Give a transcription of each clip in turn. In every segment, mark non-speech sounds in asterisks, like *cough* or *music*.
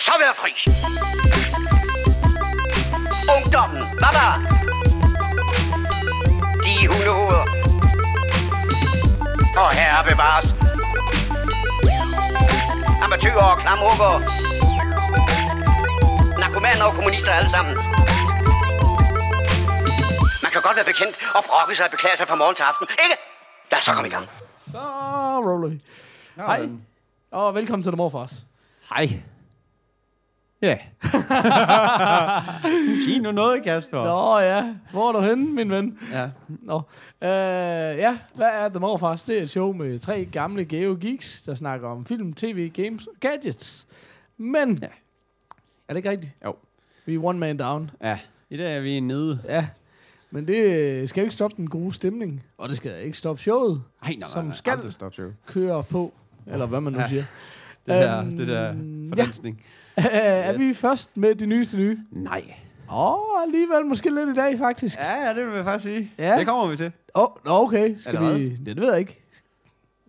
så være fri. Ungdommen, baba. De hundehoveder. Og herre bevares. Amatøger og klamhugger. Narkomaner og kommunister alle sammen. Man kan godt være bekendt og brokke sig og beklage sig fra morgen til aften, ikke? Lad os så komme i gang. Så roller vi. Hej. Og velkommen til The Morfars. Hej. Ja. *laughs* Giv nu noget, Kasper. Nå ja, hvor er du henne, min ven? Ja. Nå. Øh, ja, hvad er The Morfars? Det er et show med tre gamle geo geeks, der snakker om film, tv, games og gadgets. Men, Ja. er det ikke rigtigt? Jo. Vi er one man down. Ja. I dag er vi nede. Ja, men det øh, skal jo ikke stoppe den gode stemning. Og det skal ikke stoppe showet, Nej, nej, Som nej, skal- Aldrig stop show. køre på. Eller hvad man nu Ja. siger. Det der, Øhm, det der ja. Fordansning. *laughs* er Yes. vi først med de nyeste nye? Nej. Åh, oh, alligevel måske lidt i dag, faktisk. Ja, ja, det vil jeg faktisk sige. Ja. Det kommer vi til. Åh, oh, okay. Skal Eller vi... Det, det ved jeg ikke.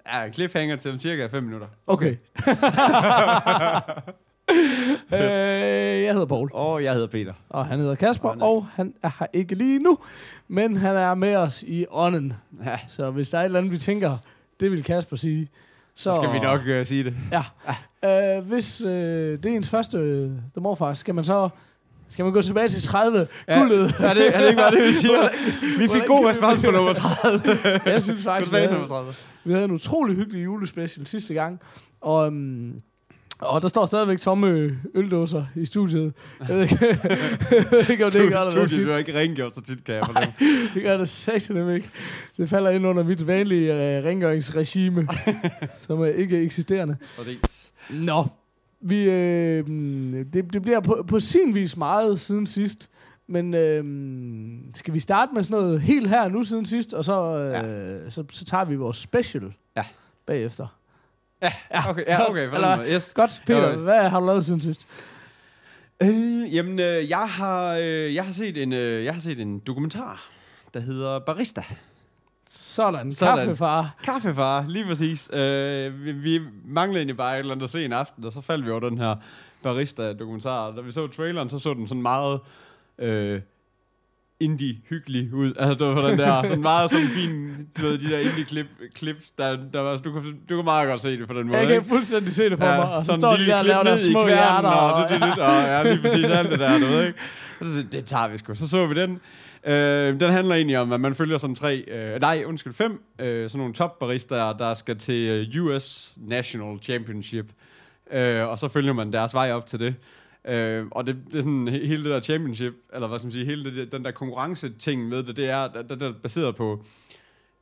Ja, cliffhanger til om cirka 5 minutter. Okay. *laughs* øh, jeg hedder Paul, Og jeg hedder Peter. og han hedder Kasper, nej. og han er her ikke lige nu, men han er med os i ånden. Ja, Så hvis der er et eller andet, vi tænker, det vil Kasper sige, så... så skal vi nok uh, sige det. Ja. Øh, hvis øh, det er ens første øh, The Morfar, skal man så... Skal man gå tilbage til 30 Ja. guldet? Er det, er det ikke bare det, vi siger? *laughs* Vi fik god respons på nummer 30. Jeg synes faktisk, vi havde, nummer 30. vi havde en utrolig hyggelig julespecial sidste gang. Og, um, og der står stadigvæk tomme øldåser i studiet. Jeg ved ikke, *laughs* jeg ved ikke om det gør det, Studiet bliver ikke rengjort så tit, kan jeg fornemme. *laughs* Det gør det satan ikke. Det falder ind under mit vanlige uh, rengøringsregime, *laughs* som er ikke eksisterende. Præcis. Nå, vi, øh, det, det bliver på, på sin vis meget siden sidst. Men øh, skal vi starte med sådan noget helt her nu siden sidst, og så, øh, ja. så, så tager vi vores special Ja. bagefter. Ja, okay, ja, okay. Eller- Eller, yes. Godt, Peter, Ja. hvad har du lavet siden sidst? Øh, jamen, øh, jeg, har, øh, jeg, har set en, øh, jeg har set en dokumentar, der hedder Barista. Sådan, Sådan. kaffefar. Kaffefar, lige præcis. Øh, vi, vi manglede egentlig bare et eller andet at se en aften, og så faldt vi over den her Barista-dokumentar. Da vi så traileren, så så den sådan meget øh, indie-hyggelig ud. Altså, det var den der sådan meget sådan fin, du ved, de der indie-klip, klip, der, der var, du, kan, du kan meget godt se det på den måde. Jeg kan ikke? fuldstændig se det for mig, og så står de der og laver deres små hjerter. Og, Og, det, det, det, og ja, lige præcis alt det der, du ved ikke. Så det, tager vi sgu. Så så vi den. Øh, den handler egentlig om, at man følger sådan tre, øh, nej, undskyld, fem, øh, sådan nogle top barister, der skal til øh, US National Championship. Øh, og så følger man deres vej op til det. Øh, og det, det er sådan, hele det der championship, eller hvad skal man sige, hele det, den der konkurrence-ting med det, det er, det er baseret på,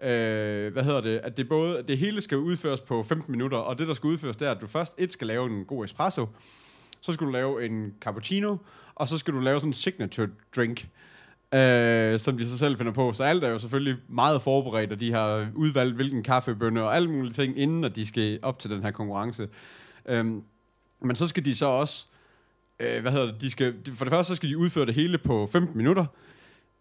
øh, hvad hedder det, at det både, det hele skal udføres på 15 minutter, og det, der skal udføres, det er, at du først et skal lave en god espresso, så skal du lave en cappuccino, og så skal du lave sådan en signature drink, øh, som de så selv finder på. Så alt er jo selvfølgelig meget forberedt, og de har udvalgt, hvilken kaffebønne og alle mulige ting, inden at de skal op til den her konkurrence. Øh, men så skal de så også, øh, hvad hedder det, de skal, for det første så skal de udføre det hele på 15 minutter,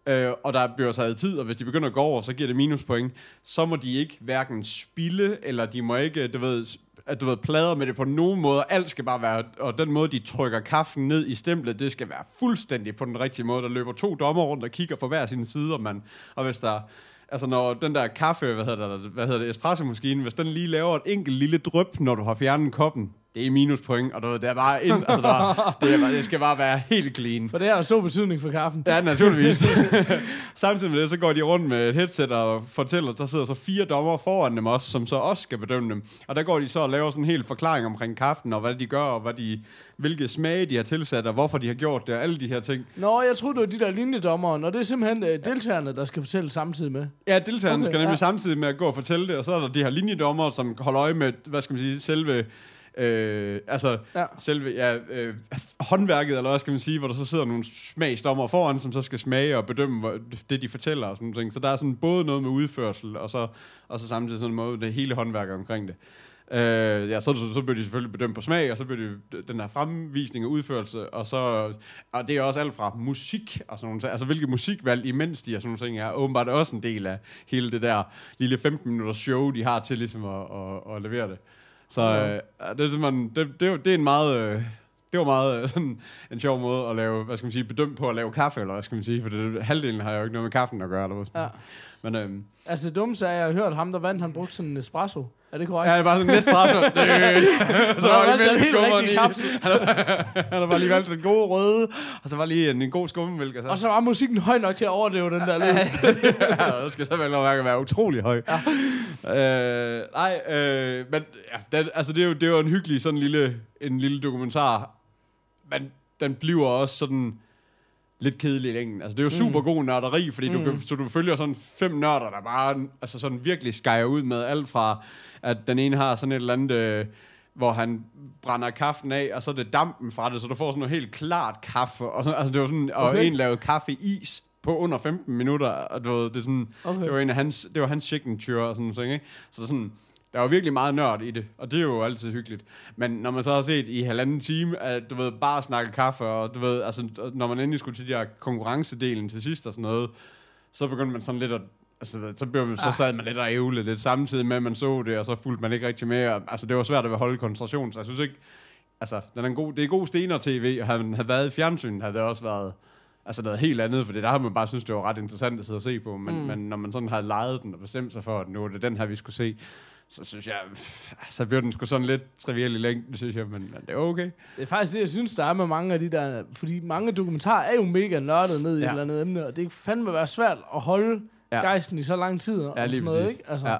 øh, og der bliver så tid, og hvis de begynder at gå over, så giver det minuspoint. Så må de ikke hverken spille, eller de må ikke, du ved, at du ved, plader med det på nogen måde. Alt skal bare være, og den måde, de trykker kaffen ned i stemplet, det skal være fuldstændig på den rigtige måde. Der løber to dommer rundt og kigger fra hver sin side, og, man, og hvis der, altså når den der kaffe, hvad hedder det, hvad hedder det espresso hvis den lige laver et enkelt lille dryp, når du har fjernet koppen, det er minuspoint, og du ved, det er bare ind, altså der, *laughs* det, er det skal bare være helt clean. for det har stor betydning for kaffen. Ja, naturligvis. *laughs* Samtidig med det, så går de rundt med et headset og fortæller, der sidder så fire dommer foran dem også, som så også skal bedømme dem. Og der går de så og laver sådan en hel forklaring omkring kaffen, og hvad de gør, og hvad de, hvilke smage de har tilsat, og hvorfor de har gjort det, og alle de her ting. Nå, jeg troede, det var de der linjedommer, og det er simpelthen øh, deltagerne, der skal fortælle samtidig med. Ja, deltagerne Okay, skal nemlig ja. ja. samtidig med at gå og fortælle det, og så er der de her linjedommer, som holder øje med, hvad skal man sige, selve... Øh, altså Ja. selve ja, øh, håndværket, eller hvad skal man sige, hvor der så sidder nogle smagsdommer foran, som så skal smage og bedømme hvor, det, de fortæller og sådan nogle ting. Så der er sådan både noget med udførsel, og så, og så samtidig sådan noget det hele håndværket omkring det. Øh, ja, så, så, så bliver de selvfølgelig bedømt på smag, og så bliver de den her fremvisning og udførelse, og så, og det er også alt fra musik og sådan nogle ting, altså hvilke musikvalg imens de og sådan nogle ting er åbenbart også en del af hele det der lille 15 minutters show, de har til ligesom at, at, at levere det. Så øh, det, er simpelthen, det, det, det er en meget, øh, det var meget øh, sådan en sjov måde at lave, hvad skal man sige, bedømt på at lave kaffe, eller hvad skal man sige, for det, halvdelen har jo ikke noget med kaffen at gøre, eller hvad. Ja. Men øhm, Altså det dummeste er, at jeg har hørt ham, der vandt, han brugte sådan en espresso. Er det korrekt? ja, det var sådan en espresso. *laughs* så *laughs* han lige valgte den helt rigtige kapsel. Han har bare lige valgt den gode røde, og så var lige en, en god skummemælk. Og så, Og så var musikken høj nok til at overdøve den der lyd. *laughs* ja, det skal så vel nok være utrolig høj. Ja. Øh, nej, øh, men ja, den, altså det er, jo, det er jo en hyggelig sådan lille, en lille dokumentar, men den bliver også sådan lidt kedelig i længden. Altså det er jo super god nørderi, fordi mm. du, kan, så du følger sådan fem nørder, der bare altså sådan virkelig skærer ud med alt fra, at den ene har sådan et eller andet... Øh, hvor han brænder kaffen af, og så er det dampen fra det, så du får sådan noget helt klart kaffe, og, sådan, altså det var sådan, og Okay. en lavede kaffe is på under 15 minutter, og du ved, det, er sådan, Okay. det var en af hans, det var hans signature og sådan noget, ikke? Så sådan, der var virkelig meget nørd i det, og det er jo altid hyggeligt. Men når man så har set i halvanden time, at du ved, bare snakke kaffe, og du ved, altså, når man endelig skulle til de her konkurrencedelen til sidst og sådan noget, så begyndte man sådan lidt at Altså, så, blev man, så Ah. sad man lidt og ævle lidt samtidig med, at man så det, og så fulgte man ikke rigtig med. Og, altså, det var svært at holde koncentration, så jeg synes ikke... Altså, den er en god, det er god stener-tv, og havde man havde været i fjernsynet, havde det også været altså noget helt andet, for det der har man bare synes, det var ret interessant at sidde og se på, men, mm. men når man sådan har lejet den og bestemt sig for, at nu er det den her, vi skulle se, så synes jeg, pff, så bliver den sgu sådan lidt triviel i længden, synes jeg, men, men det er okay. Det er faktisk det, jeg synes, der er med mange af de der... Fordi mange dokumentarer er jo mega nørdet ned i Ja. et eller andet emne, og det kan fandme være svært at holde Ja. gejsten i så lang tid. Og Ja, lige sådan noget, præcis. ikke? Altså, Ja.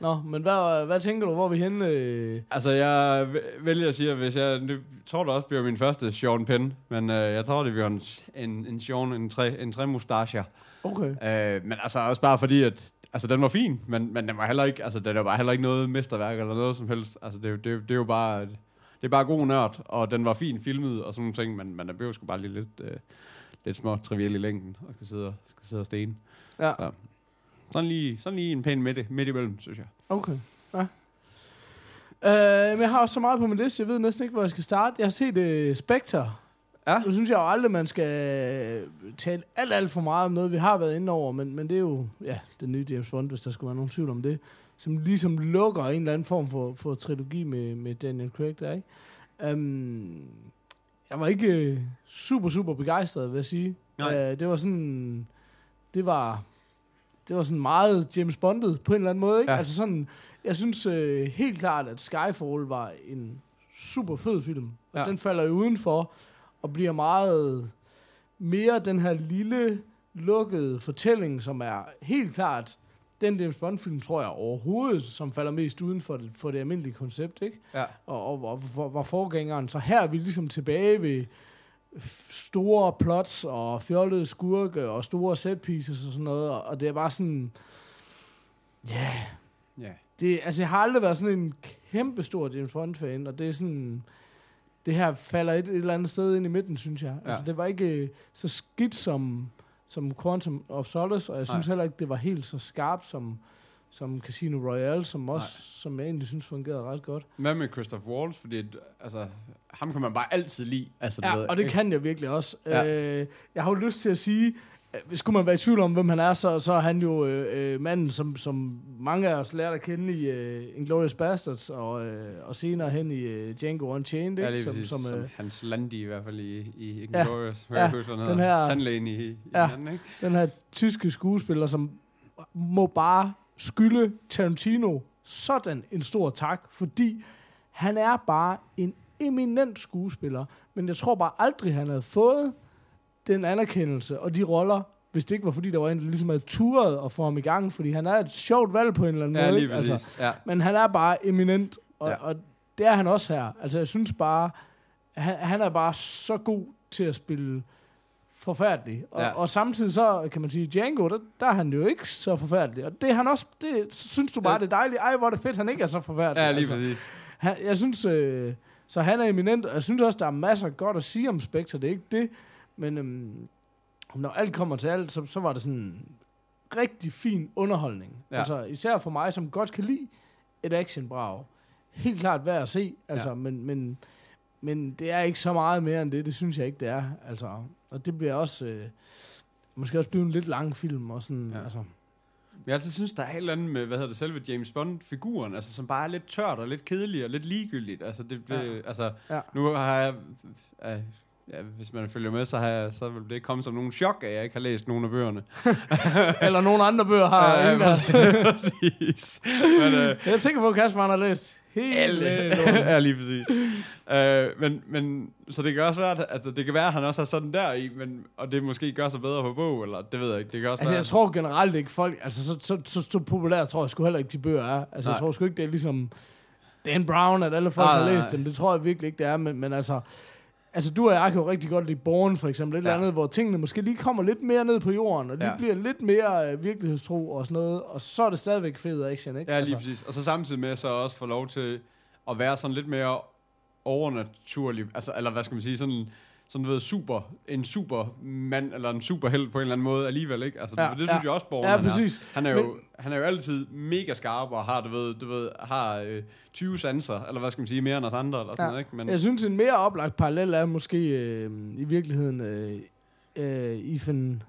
Nå, men hvad, hvad tænker du, hvor er vi henne? Øh? Altså, jeg vælger at sige, at hvis jeg... Det tror det også bliver min første Sean Penn, men øh, jeg tror, det bliver en, en, en Sean, en tre, en tre mustacher. Okay. Øh, men altså også bare fordi, at altså, den var fin, men, men den var heller ikke, altså, den var heller ikke noget mesterværk eller noget som helst. Altså, det, er det, det er jo bare, det er bare god nørd, og den var fin filmet og sådan nogle ting, men, men den blev sgu bare lige lidt, øh, lidt små triviel i længden, og skal sidde, og- skal sidde og stene. Ja, Så. Sådan lige, sådan lige en pæn midte, midt imellem, synes jeg. okay. Ja. Øh, men jeg har også så meget på min liste, jeg ved næsten ikke, hvor jeg skal starte. Jeg har set uh, Spectre. Ja. Nu synes jeg jo aldrig, man skal tale alt, alt for meget om noget, vi har været inde over, men, men det er jo ja, den nye James Bond, hvis der skulle være nogen tvivl om det, som ligesom lukker en eller anden form for, for trilogi med, med Daniel Craig der, ikke? Um, jeg var ikke øh, super, super begejstret, vil jeg sige. Nej. Øh, det var sådan... Det var... Det var sådan meget James Bondet på en eller anden måde, ikke? Ja. Altså sådan... Jeg synes øh, helt klart, at Skyfall var en super fed film. Og ja. den falder jo udenfor og bliver meget mere den her lille, lukkede fortælling, som er helt klart den James Bond-film, tror jeg overhovedet, som falder mest uden for det, for det almindelige koncept, ikke? Ja. og, og, og var, var forgængeren. Så her er vi ligesom tilbage ved store plots og fjollede skurke og store set pieces og sådan noget, og, og det er bare sådan, ja, yeah, Ja. det, altså jeg har aldrig været sådan en kæmpe stor James Bond-fan, og det er sådan, det her falder et, et eller andet sted ind i midten, synes jeg. Ja. Altså det var ikke øh, så skidt som, som Quantum of Solace, og jeg synes Nej. heller ikke, det var helt så skarpt som, som Casino Royale, som også, som jeg egentlig synes fungerede ret godt. Hvad med Christoph Waltz? Fordi, altså, ham kan man bare altid lide. Altså, Ja, ved, og det ikke? kan jeg virkelig også. Ja. Ja. Øh, jeg har jo lyst til at sige, skulle man være i tvivl om, hvem han er, så, så er han jo øh, øh, manden, som, som mange af os lærte at kende i øh, Inglourious Bastards, og, øh, og senere hen i øh, Django Unchained, Ja, ikke? lige som, som, Som, øh, Hans Landi i hvert fald i, i Ja, Inglourious. ja, Ja, den den her-. Tandlægen i, i Ja. ja. anden, ikke? den her tyske skuespiller, som må bare skylde Tarantino sådan en stor tak, fordi han er bare en eminent skuespiller, men jeg tror bare aldrig, han havde fået den anerkendelse og de roller, hvis det ikke var fordi, der var en, der ligesom havde turet at få ham i gang, fordi han er et sjovt valg på en eller anden Ja, måde. lige præcis. ja. Men han er bare eminent, og, Ja. og det er han også her. Altså, jeg synes bare, han, han er bare så god til at spille forfærdelig. Og, Ja. og samtidig så, kan man sige, Django, der, der er han jo ikke så forfærdelig. Og det er han også, det synes du bare, Ja. det er dejligt. Ej, hvor er det fedt, han ikke er så forfærdelig. ja, lige altså. præcis. Han, jeg synes, øh, så han er eminent, og jeg synes også, der er masser godt at sige om Spectre, det er ikke det. Men øhm, når alt kommer til alt, så, så var det sådan rigtig fin underholdning. Ja. Altså især for mig, som godt kan lide et actionbrag. Helt klart værd at se, altså, Ja. men, men, men det er ikke så meget mere end det, det synes jeg ikke, det er. Altså, og det bliver også, øh, måske også blive en lidt lang film, og sådan, ja. altså, jeg altid synes, der er et eller andet med, hvad hedder det, selve James Bond-figuren, altså, som bare er lidt tørt og lidt kedelig og lidt ligegyldigt. Altså, det, det, Ja. altså Ja. nu har jeg, øh, ja, hvis man følger med, så, har jeg, så vil det ikke komme som nogen chok, at jeg ikke har læst nogen af bøgerne. *laughs* Eller nogle andre bøger har. Ja, af- *laughs* præcis. Men, øh, Jeg er sikker på, at Kasper han har læst hele *laughs* ja, lige præcis. Øh, men, men, så det kan også være, at altså, det kan være, at han også er sådan der i, men, og det måske gør sig bedre på bog, eller det ved jeg ikke. Det kan også Altså, være, jeg tror generelt ikke folk... Altså, så, så, så, så populært tror jeg sgu heller ikke, de bøger er. Altså, Nej. jeg tror sgu ikke, det er ligesom Dan Brown, at alle folk Nej, har læst nej. dem. Det tror jeg virkelig ikke, det er. Men, men altså... Altså, du og jeg kan jo rigtig godt lide Born, for eksempel. Et Ja. eller andet, hvor tingene måske lige kommer lidt mere ned på jorden, og lige Ja. bliver lidt mere øh, virkelighedstro og sådan noget. Og så er det stadigvæk fed action, ikke? Ja, lige altså, præcis. Og så samtidig med så også få lov til at være sådan lidt mere overnaturlig, altså, eller hvad skal man sige, sådan, sådan du ved, super, en super mand, eller en superheld på en eller anden måde alligevel, ikke? Altså, Ja, det, det synes ja. jeg også, Borgen, Ja, han er. præcis. Han er, jo, Men- han er jo altid mega skarp, og har, du ved, du ved, har øh, 20 sanser, eller hvad skal man sige, mere end os andre, eller sådan Ja. noget, ikke? Men, Jeg synes, en mere oplagt parallel er måske øh, i virkeligheden øh, øh, Ethan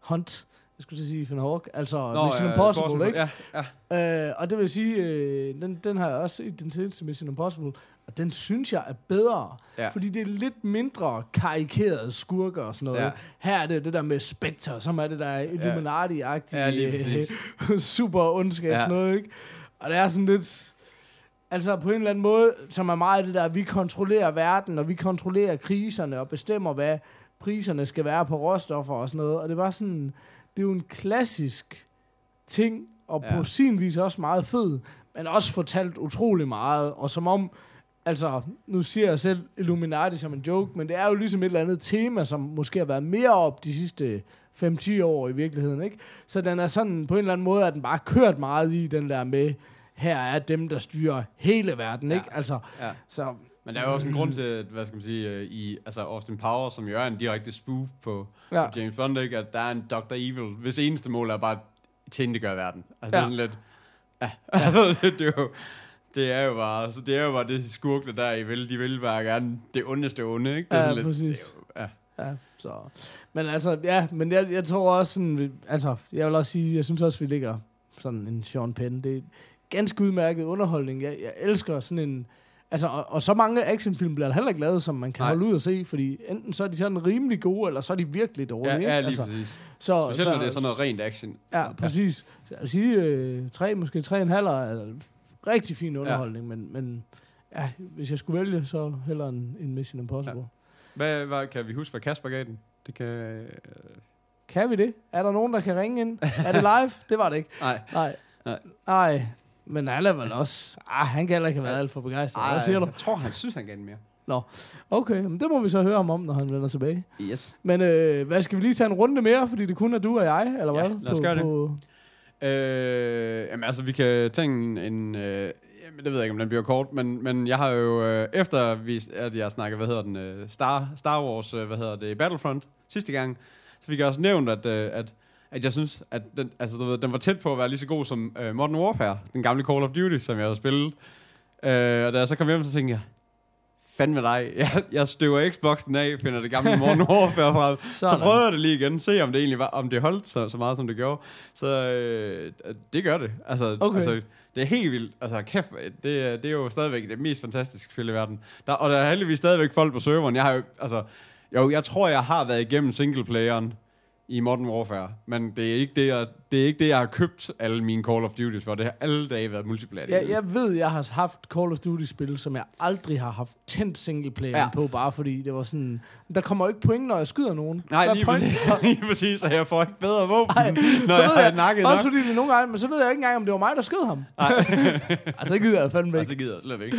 Hunt. Jeg skulle sige Ethan Hawke. Altså Nå, Mission ja, Impossible, ikke? Ja, ja. Øh, og det vil sige, øh, den, den har jeg også set, den seneste Mission Impossible, og den synes jeg er bedre, Ja. fordi det er lidt mindre karikerede skurker og sådan noget. Ja. Her er det det der med Spectre, som er det der Illuminati-agtige, Ja, øh, *laughs* super ondskab Ja. ja. noget, ikke? Og det er sådan lidt... Altså på en eller anden måde, som er meget det der, at vi kontrollerer verden, og vi kontrollerer kriserne, og bestemmer, hvad priserne skal være på råstoffer og sådan noget. Og det var sådan, det er jo en klassisk ting, og Ja. på sin vis også meget fed, men også fortalt utrolig meget, og som om, altså, nu siger jeg selv Illuminati som en joke, men det er jo ligesom et eller andet tema, som måske har været mere op de sidste 5-10 år i virkeligheden, ikke? Så den er sådan, på en eller anden måde, at den bare kørt meget i den der med, her er dem, der styrer hele verden, Ja. ikke? Altså, ja. så... Men der er jo også en grund til, at, hvad skal man sige, øh, i altså Austin Powers, som jo er en direkte spoof på, Ja. ja. på James Bond, ikke? at der er en Dr. Evil, hvis eneste mål er bare at tjene verden. Altså, ja. Ja. det er sådan lidt... Ja, det, *laughs* det, er jo, det er jo bare, så det er jo bare det skurkene der, I vil, de vil bare gerne det ondeste onde, ikke? Det er Ja, sådan præcis. Det er jo, ja. Ja, så... Men altså, ja, men jeg, jeg tror også sådan, altså, jeg vil også sige, jeg synes også, vi ligger sådan en Sean Penn. Det er ganske udmærket underholdning. Jeg, jeg elsker sådan en... Altså, og, og så mange actionfilm bliver der heller ikke lavet, som man kan Nej. holde ud og se, fordi enten så er de sådan rimelig gode, eller så er de virkelig dårlige. Ja, ja, lige altså, præcis. så, Specielt når det er sådan noget rent action. Ja, præcis. Så Jeg vil sige, øh, tre, måske tre og en halv altså, rigtig fin underholdning, ja. men, men ja, hvis jeg skulle vælge, så hellere en, en Mission Impossible. Ja. Hvad, hvad, kan vi huske, hvad Kasper gav den? Det kan... Øh, Kan vi det? Er der nogen, der kan ringe ind? Er det live? *laughs* det var det ikke. nej. Nej. Nej. Nej. Men er vel også... Ah, han kan heller ikke have været alt for begejstret. Hvad siger du? Jeg tror, han synes, han gav den mere. Okay, men det må vi så høre ham om, når han vender tilbage. Yes. Men øh, hvad skal vi lige tage en runde mere, fordi det kun er du og jeg, eller Ja, hvad? lad os på, gøre det. På, Øh, jamen altså, vi kan tage en... en øh, jamen, det ved jeg ikke, om den bliver kort, men, men jeg har jo, øh, efter vi, at jeg snakker, hvad hedder den, øh, Star, Star Wars, øh, hvad hedder det, Battlefront, sidste gang, så fik jeg også nævnt, at, øh, at, at jeg synes, at den, altså, du ved, den var tæt på at være lige så god som øh, Modern Warfare, den gamle Call of Duty, som jeg havde spillet. Øh, og da jeg så kom hjem, så tænkte jeg, fandme dig, *laughs* jeg, jeg støver Xboxen af, finder det gamle Modern Warfare *laughs* fra, så prøver jeg det lige igen, se om det egentlig var, om det holdt så, så meget, som det gjorde. Så øh, det gør det. Altså, Okay. altså, det er helt vildt. Altså, kæft, det, er- det er jo stadigvæk det mest fantastiske spil i verden. Der, og der er heldigvis stadigvæk folk på serveren. Jeg har jo, altså, jo, jeg tror, jeg har været igennem singleplayeren i Modern Warfare, men det er ikke det, jeg, det, er ikke det, jeg har købt alle mine Call of Duties for. Det har alle dage været multiplayer. jeg, jeg ved, jeg har haft Call of Duty-spil, som jeg aldrig har haft tændt singleplayer Ja. ja. på, bare fordi det var sådan... Der kommer jo ikke point, når jeg skyder nogen. Nej, lige pointen præcis, så? *laughs* lige præcis, og jeg får ikke bedre våben, Ej, når så jeg ved har jeg, nakket også nok. fordi det nogle gange, men så ved jeg ikke engang, om det var mig, der skød ham. *laughs* altså, det gider jeg fandme Nej, ikke. det gider jeg slet ikke.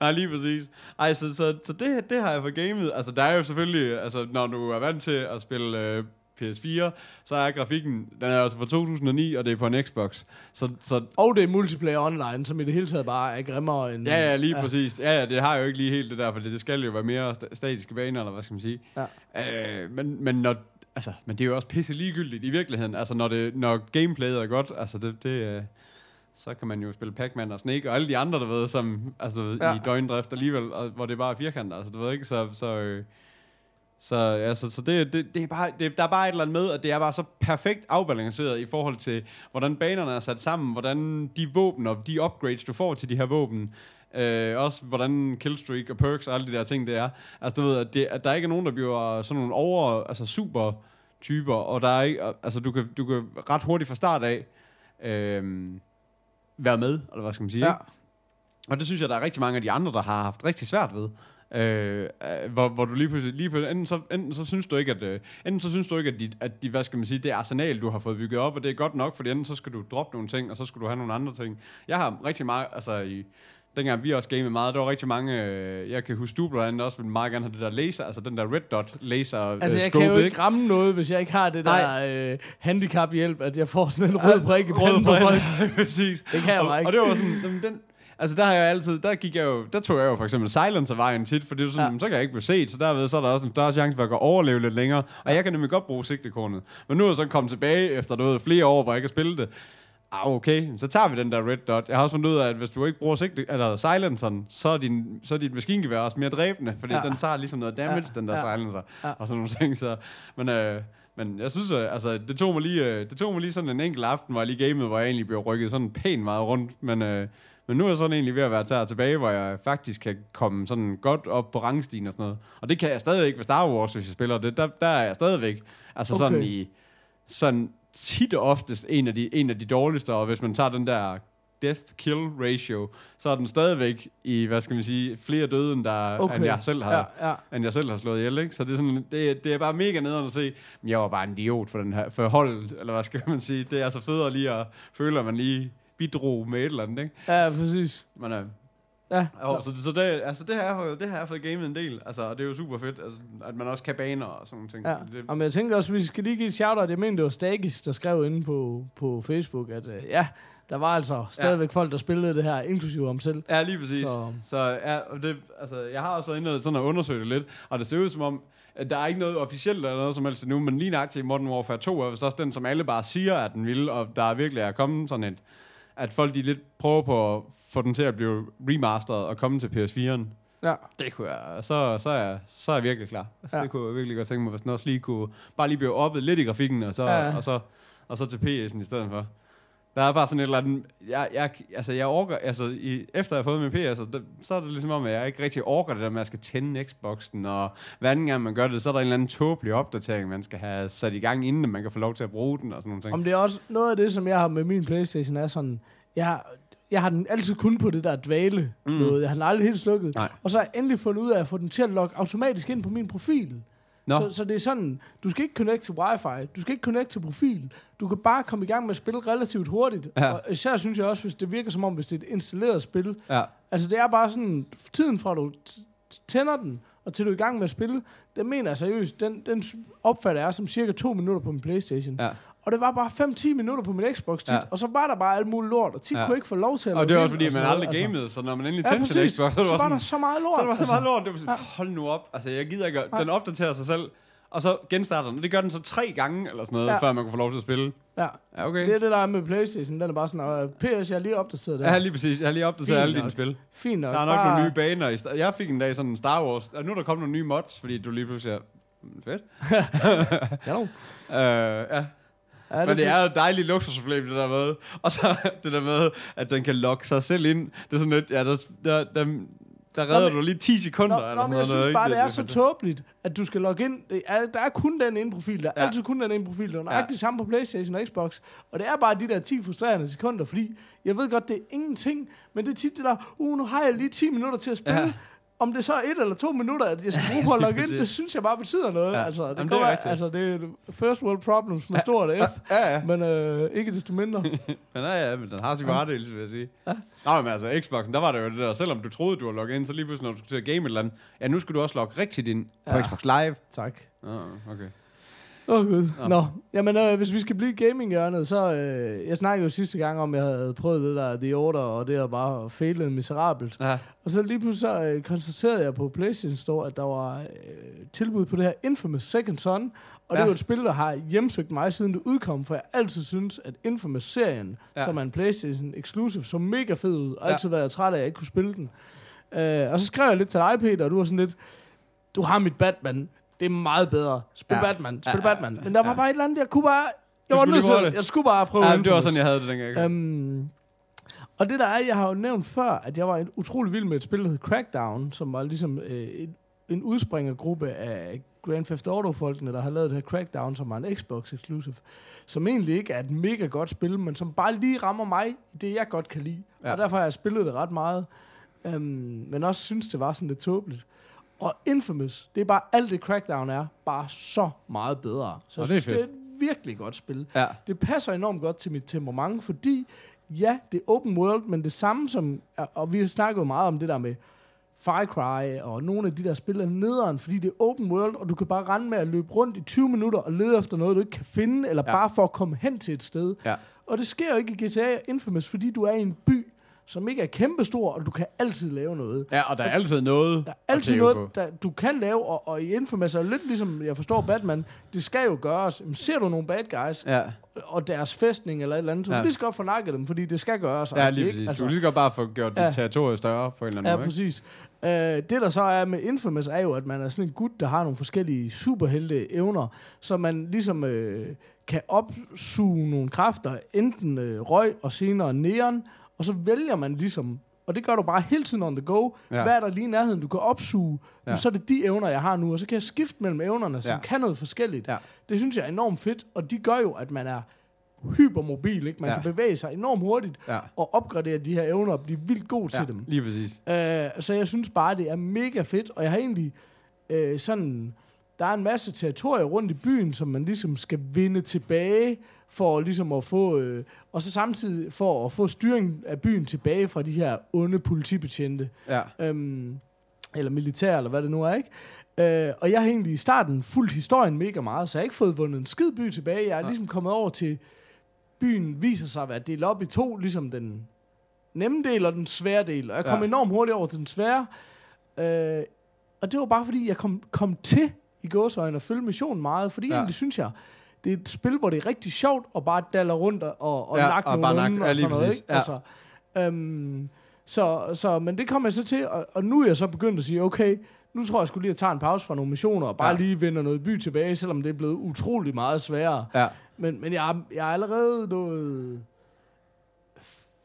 Nej, lige præcis. Ej, så, så, så det, det har jeg for gamet. Altså, der er jo selvfølgelig, altså, når du er vant til at spille øh, PS4, så er grafikken, den er altså fra 2009, og det er på en Xbox. Så, så Og det er multiplayer online, som i det hele taget bare er grimmere end... ja, ja, lige ja. præcis. Ja, ja, det har jo ikke lige helt det der, for det, det skal jo være mere sta- statiske baner, eller hvad skal man sige. Ja. Øh, men, men når, altså, men det er jo også pisse ligegyldigt i virkeligheden. Altså, når, det, når gameplayet er godt, altså, det, det øh, så kan man jo spille Pac-Man og Snake og alle de andre, der ved, som altså, Ja. i døgndrift alligevel, og, hvor det bare er firkanter, altså, du ved ikke, så, så øh, Så, altså, så det, det, det er bare, det, der er bare et eller andet med, at det er bare så perfekt afbalanceret i forhold til, hvordan banerne er sat sammen, hvordan de våben og de upgrades, du får til de her våben, øh, også hvordan killstreak og perks og alle de der ting, det er. Altså, du ved, at, det, at der ikke er nogen, der bliver sådan nogle over, altså super typer, og der er ikke, altså, du kan, du kan ret hurtigt fra start af øh, være med, eller hvad skal man sige, Ja. ikke? Og det synes jeg, der er rigtig mange af de andre, der har haft rigtig svært ved. Øh, øh, hvor, hvor du lige pludselig, lige pludselig enten, så, enten så synes du ikke, at, øh, enten så synes du ikke, at, de, at de, hvad skal man sige, det arsenal, du har fået bygget op, og det er godt nok, fordi enten så skal du droppe nogle ting, og så skal du have nogle andre ting. Jeg har rigtig meget, altså i, dengang vi også gamede meget, der var rigtig mange, øh, jeg kan huske, du blandt andet også ville meget gerne have det der laser, altså den der red dot laser Altså, øh, jeg kan jo scope, ikke ramme noget, hvis jeg ikke har det Nej. der øh, handicaphjælp, at jeg får sådan en rød prik i panden på folk. *laughs* Præcis. Det kan jeg og, ikke. Og det var sådan, den, altså der har jeg altid, der gik jeg jo, der tog jeg jo for eksempel silencer-vejen tit, for det er sådan, Ja. så kan jeg ikke blive set, så derved så er der også en større chance for at kunne overleve lidt længere, og jeg kan nemlig godt bruge sigtekornet. Men nu er jeg så kommet tilbage efter du ved, flere år, hvor jeg ikke har spillet det. Ah, okay, så tager vi den der red dot. Jeg har også fundet ud af, at hvis du ikke bruger sigte, eller silenceren, så er din, så er dit maskingevær også mere dræbende, fordi Ja. den tager ligesom noget damage, Ja. den der Ja. silencer, Ja. og sådan nogle ting. Så, men, øh, men jeg synes, øh, altså, det tog, mig lige, øh, det tog mig lige sådan en enkelt aften, hvor jeg lige gamede, hvor jeg egentlig blev rykket sådan pænt meget rundt, men, øh, men nu er jeg sådan egentlig ved at være der tilbage, hvor jeg faktisk kan komme sådan godt op på rangstigen og sådan noget. Og det kan jeg stadig ikke ved Star Wars, hvis jeg spiller det. Der, der er jeg stadigvæk. Altså okay. sådan i sådan tit og oftest en af, de, en af de dårligste, og hvis man tager den der death kill ratio, så er den stadigvæk i, hvad skal man sige, flere døde, end, der, okay. end jeg selv har, Ja, ja. end jeg selv har slået ihjel, ikke? Så det er, sådan, det, det er bare mega nederen at se, men jeg var bare en idiot for, den her, for holdet, eller hvad skal man sige. Det er så federe lige at føle, at man lige bidrog med et eller andet, ikke? Ja, præcis. Men, øh, Ja. jo, så, så det, altså, det, har jeg fået, det har jeg fået gamet en del, altså, og det er jo super fedt, altså, at man også kan baner og sådan nogle ting. Ja. Det, Og men jeg tænker også, vi skal lige give et shout-out. Jeg mener, det var Stagis, der skrev inde på, på Facebook, at øh, ja, der var altså stadigvæk folk, der spillede det her, inklusive om selv. Ja, lige præcis. Så- Så, ja, og det, altså, jeg har også været inde og sådan at undersøge det lidt, og det ser ud som om, at der er ikke noget officielt eller noget som helst nu, men lige nøjagtigt i Modern Warfare 2 er vist også den, som alle bare siger, at den vil, og der er virkelig er kommet sådan et, at folk de lidt prøver på at få den til at blive remasteret og komme til PS4'en. Ja. Det kunne jeg, så, så, er, jeg, så er jeg virkelig klar. Altså, Ja. Det kunne jeg virkelig godt tænke mig, hvis den også lige kunne, bare lige blive oppet lidt i grafikken, og så, ja. og så, og så til PS'en i stedet for. Der er bare sådan et eller andet, jeg, jeg, altså jeg orker, altså i, efter jeg har fået min PS, så, der, så er det ligesom om, at jeg ikke rigtig orker det der med, at jeg skal tænde Xboxen, og hver anden gang man gør det, så er der en eller anden tåbelig opdatering, man skal have sat i gang, inden man kan få lov til at bruge den, og sådan nogle ting. Om det er også noget af det, som jeg har med min Playstation, er sådan, jeg jeg har den altid kun på det der dvale mm. noget. Jeg har den aldrig helt slukket. Nej. Og så har jeg endelig fundet ud af at få den til at logge automatisk ind på min profil. Nå. Så, så det er sådan, du skal ikke connect til wifi, du skal ikke connect til profil. Du kan bare komme i gang med at spille relativt hurtigt. Ja. Og især synes jeg også, hvis det virker som om, hvis det er et installeret spil. Ja, Altså det er bare sådan, tiden fra du tænder den, og til du er i gang med at spille, det mener jeg seriøst, den, den opfatter jeg som cirka to minutter på min Playstation. ja. Og det var bare 5-10 minutter på min Xbox tit, Ja. og så var der bare alt muligt lort, og tit Ja. kunne ikke få lov til at Og det er også fordi, og man sådan aldrig noget, gamede, så når man endelig Ja, tændte sin. Xbox, så, Så er det var bare der sådan, så meget lort. Så der var så altså. meget lort, det var sådan, hold nu op. Altså, jeg gider ikke, den opdaterer sig selv, og så genstarter den. Og det gør den så tre gange, eller sådan noget, Ja. ja. før man kunne få lov til at spille. Ja, Ja, okay. det er det, der er med Playstation. Den er bare sådan, uh, PS, jeg har lige opdateret det. Jeg har lige præcis, jeg har lige opdateret Fint alle nok. dine spil. Fint nok. Der er nok bare, nogle nye baner. I sta- jeg fik en dag sådan en Star Wars. Og nu er der kommet nogle nye mods, fordi du lige pludselig er... "Mm, Fedt. *laughs* Ja, no. Uh, *laughs* ja. Ja, Men det er jo dejligt luksusproblem, det der med. *laughs* Og så det der med, at den kan logge sig selv ind. Det er sådan lidt, ja, der, der, der, der redder men- du lige 10 sekunder. Nå, eller nå, men jeg noget, synes bare, det er så tåbeligt, at du skal logge ind. Det er, der er kun den ene profil. Der er Ja. altid kun den ene profil. Der er Ja. nøjagtigt det samme på Playstation og Xbox. Og det er bare de der 10 frustrerende sekunder, fordi jeg ved godt, det er ingenting, men det er tit det der, uh, nu har jeg lige 10 minutter til at spille. Ja. Om det så er et eller to minutter, at jeg skal bruge på at *laughs* logge ind, det synes jeg bare betyder noget. Ja. Altså, det, Jamen, det går, er altså, det er first world problems med stort F, Ja, ja. men øh, ikke desto mindre. *laughs* Men ja, ja, men den har sin varedelse, vil jeg sige. Ja. Nå, men altså, Xboxen, der var det jo det der, selvom du troede, du var logget ind, så lige pludselig, når du skulle til at game et eller andet, ja, nu skal du også logge rigtigt ind på Ja. Xbox Live. tak. Oh, okay. Åh oh, gud. Nå. Nå, jamen øh, hvis vi skal blive gaming-hjørnet, så... Øh, jeg snakkede jo sidste gang om, at jeg havde prøvet det der The Order, og det har bare fejlet miserabelt. Ja. Og så lige pludselig så, øh, konstaterede jeg på PlayStation Store, at der var øh, tilbud på det her Infamous Second Son, og det Ja. er jo et spil, der har hjemsøgt mig, siden det udkom, for jeg altid synes, at Infamous-serien. Ja. som er en PlayStation Exclusive, så mega fed ud, og Ja. altid været træt af, at jeg ikke kunne spille den. Øh, og så skrev jeg lidt til dig, Peter, og du var sådan lidt, du har mit Batman, det er meget bedre. Spil Ja. Batman, spil Ja, ja, Batman. Men der var ja. bare et eller andet, jeg kunne bare... Jeg, var skulle nødt til, det. jeg skulle bare prøve Ja, det var sådan, jeg havde det dengang. Øhm, og det der er, jeg har jo nævnt før, at jeg var en utrolig vild med et spil, der hed Crackdown, som var ligesom øh, en, en udspringergruppe af Grand Theft Auto-folkene, der har lavet det her Crackdown, som var en Xbox exclusive, som egentlig ikke er et mega godt spil, men som bare lige rammer mig i det, jeg godt kan lide. Ja. Ja. Og derfor har jeg spillet det ret meget, øhm, men også synes, det var sådan lidt tåbeligt. Og Infamous, det er bare alt det Crackdown er, bare så meget bedre. Så jeg det er synes, det er fedt. et virkelig godt spil Ja. det passer enormt godt til mit temperament, fordi ja, det er open world, men det samme som, og vi har snakket jo meget om det der med Far Cry og nogle af de der spil er nederen, fordi det er open world, og du kan bare rende med at løbe rundt i 20 minutter og lede efter noget, du ikke kan finde, eller ja. bare for at komme hen til et sted. Ja. Og det sker jo ikke i GTA Infamous, fordi du er i en by, som ikke er kæmpestor, og du kan altid lave noget. ja, og der er altid noget Der er altid noget, på. der, du kan lave, og, og i Infamous er lidt ligesom, jeg forstår Batman, det skal jo gøres. Jamen, ser du nogle bad guys, Ja, og deres festning eller et eller andet, så Ja. ja. du lige skal godt få nakket dem, fordi det skal gøres. ja lige ikke? præcis. Altså, Du lige godt bare få gjort dit Ja. territorie større på en eller anden ja, måde. ikke? præcis. Uh, det der så er med Infamous er jo, at man er sådan en gut, der har nogle forskellige superhelte evner, så man ligesom uh, kan opsuge nogle kræfter, enten uh, røg og senere neon, og så vælger man ligesom, og det gør du bare hele tiden on the go, Ja. hvad er der lige i nærheden, du kan opsuge, Ja. så er det de evner, jeg har nu, og så kan jeg skifte mellem evnerne, som Ja. kan noget forskelligt. Ja. Det synes jeg er enormt fedt, og de gør jo, at man er hypermobil, ikke? Man ja. kan bevæge sig enormt hurtigt, Ja, og opgradere de her evner og blive vildt god ja til dem. lige præcis. Øh, så jeg synes bare, det er mega fedt, og jeg har egentlig øh, sådan... Der er en masse territorier rundt i byen, som man ligesom skal vinde tilbage, for ligesom at få... Øh, og så samtidig for at få styring af byen tilbage fra de her onde politibetjente, Ja, øhm, eller militær, eller hvad det nu er, ikke? Øh, og jeg har egentlig i starten fulgt historien mega meget, så jeg har ikke fået vundet en skid by tilbage. Jeg er Nej. ligesom kommet over til, byen viser sig at være delt op i to, ligesom den nemme del og den svære del. Og jeg kom Ja. ja. enormt hurtigt over til den svære. Øh, og det var bare fordi, jeg kom, kom til i gåsøjne at følge missionen meget, fordi Ja. egentlig synes jeg, det er et spil, hvor det er rigtig sjovt at bare dalle rundt og, og Ja, nakke og nogle ja, og sådan noget. Ikke? Ja. Altså, øhm, så, så, men det kom jeg så til, og, og nu er jeg så begyndt at sige, okay, nu tror jeg skulle lige at tage en pause fra nogle missioner, og bare Ja. lige vende noget by tilbage, selvom det er blevet utrolig meget sværere. ja. Men, men jeg, jeg er allerede nået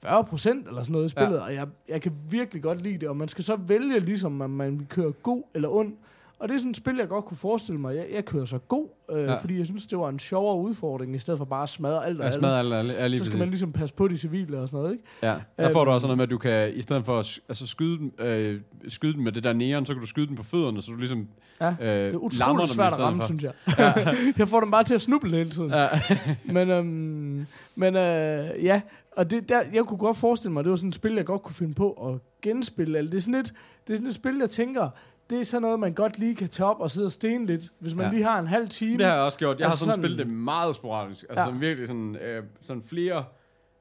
40 procent eller sådan noget i spillet, ja. og jeg, jeg kan virkelig godt lide det, og man skal så vælge ligesom, om man vil køre god eller ond. Og det er sådan et spil, jeg godt kunne forestille mig. Jeg, jeg kører så god, øh, Ja. ja. fordi jeg synes, det var en sjovere udfordring, i stedet for bare at smadre alt og Jeg alle. smadrer alle, alle, alle Så skal man ligesom passe på de civile og sådan noget, ikke? Ja, der får Øhm. du også noget med, at du kan, i stedet for at altså skyde, den, øh, skyde den med det der neon, så kan du skyde den på fødderne, så du ligesom Ja, øh, Det er utroligt dem svært at ramme, for. synes jeg. *laughs* jeg får dem bare til at snuble hele tiden. Ja, *laughs* Men, øhm, men øh, ja, og det, der, jeg kunne godt forestille mig, at det var sådan et spil, jeg godt kunne finde på at genspille. Eller det, er sådan et, det er sådan et spil, jeg tænker, det er sådan noget, man godt lige kan tage op og sidde og stene lidt, hvis man Ja. lige har en halv time. det har jeg også gjort. Jeg har Altså sådan, sådan- spillet det meget sporadisk. Altså Ja. sådan virkelig sådan, øh, sådan flere,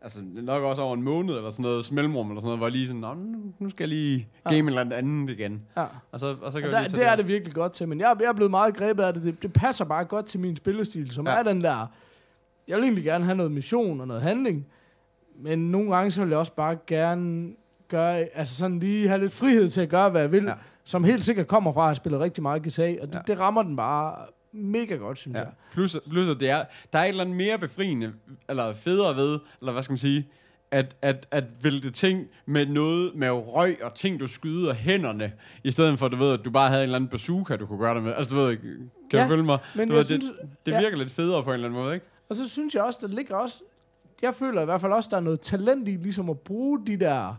altså nok også over en måned eller sådan noget, mellemrum eller sådan noget, hvor jeg lige sådan, nu, skal jeg lige game Ja. eller andet igen. Ja. Og så, og så kan Og jeg der, lige tage det er det virkelig godt til, men jeg, jeg er blevet meget grebet af det. det. Det passer bare godt til min spillestil, som ja. er den der... Jeg vil egentlig gerne have noget mission og noget handling, men nogle gange så vil jeg også bare gerne gøre, altså sådan lige have lidt frihed til at gøre, hvad jeg vil, Ja. Ja. som helt sikkert kommer fra at have spillet rigtig meget GTA, og det, Ja. ja. det rammer den bare mega godt, synes Ja. jeg. Plus, plus at det er, der er et eller andet mere befriende, eller federe ved, eller hvad skal man sige, at, at, at vælte ting med noget med røg og ting, du skyder hænderne, i stedet for, du ved, at du bare havde en eller anden bazooka, du kunne gøre det med. Altså, du ved, kan Ja, du følge mig? Men du ved, synes, det, det ja. virker lidt federe på en eller anden måde, ikke? Og så synes jeg også, der ligger også... Jeg føler i hvert fald også, der er noget talent i, ligesom at bruge de der...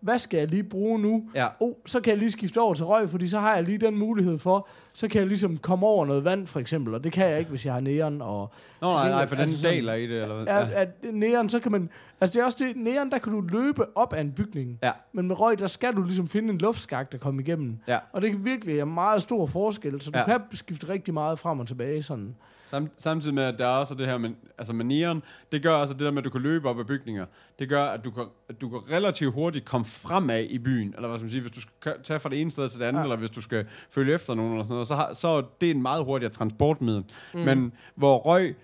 Hvad skal jeg lige bruge nu? Ja. Oh, så kan jeg lige skifte over til røg, fordi så har jeg lige den mulighed for, så kan jeg ligesom komme over noget vand, for eksempel, og det kan jeg ikke, hvis jeg har neon, og Nå, nej, nej, for den altså daler i det, eller hvad? ja. at neon, så kan man, altså det er også det, neon, der kan du løbe op af en bygning, Ja. men med røg, der skal du ligesom finde en luftskagt, der kommer igennem, Ja. og det kan virkelig være meget stor forskel, så du Ja. kan skifte rigtig meget frem og tilbage, sådan. Sam, samtidig med, at der er også det her med, altså med neon, det gør også det der med, at du kan løbe op ad bygninger. Det gør, at du kan, at du kan relativt hurtigt komme fremad i byen. Eller hvad skal man sige, hvis du skal tage fra det ene sted til det andet, ja. Eller hvis du skal følge efter nogen, eller sådan noget, så, har, så er det en meget hurtigere transportmiddel. Mm. Men hvor røg,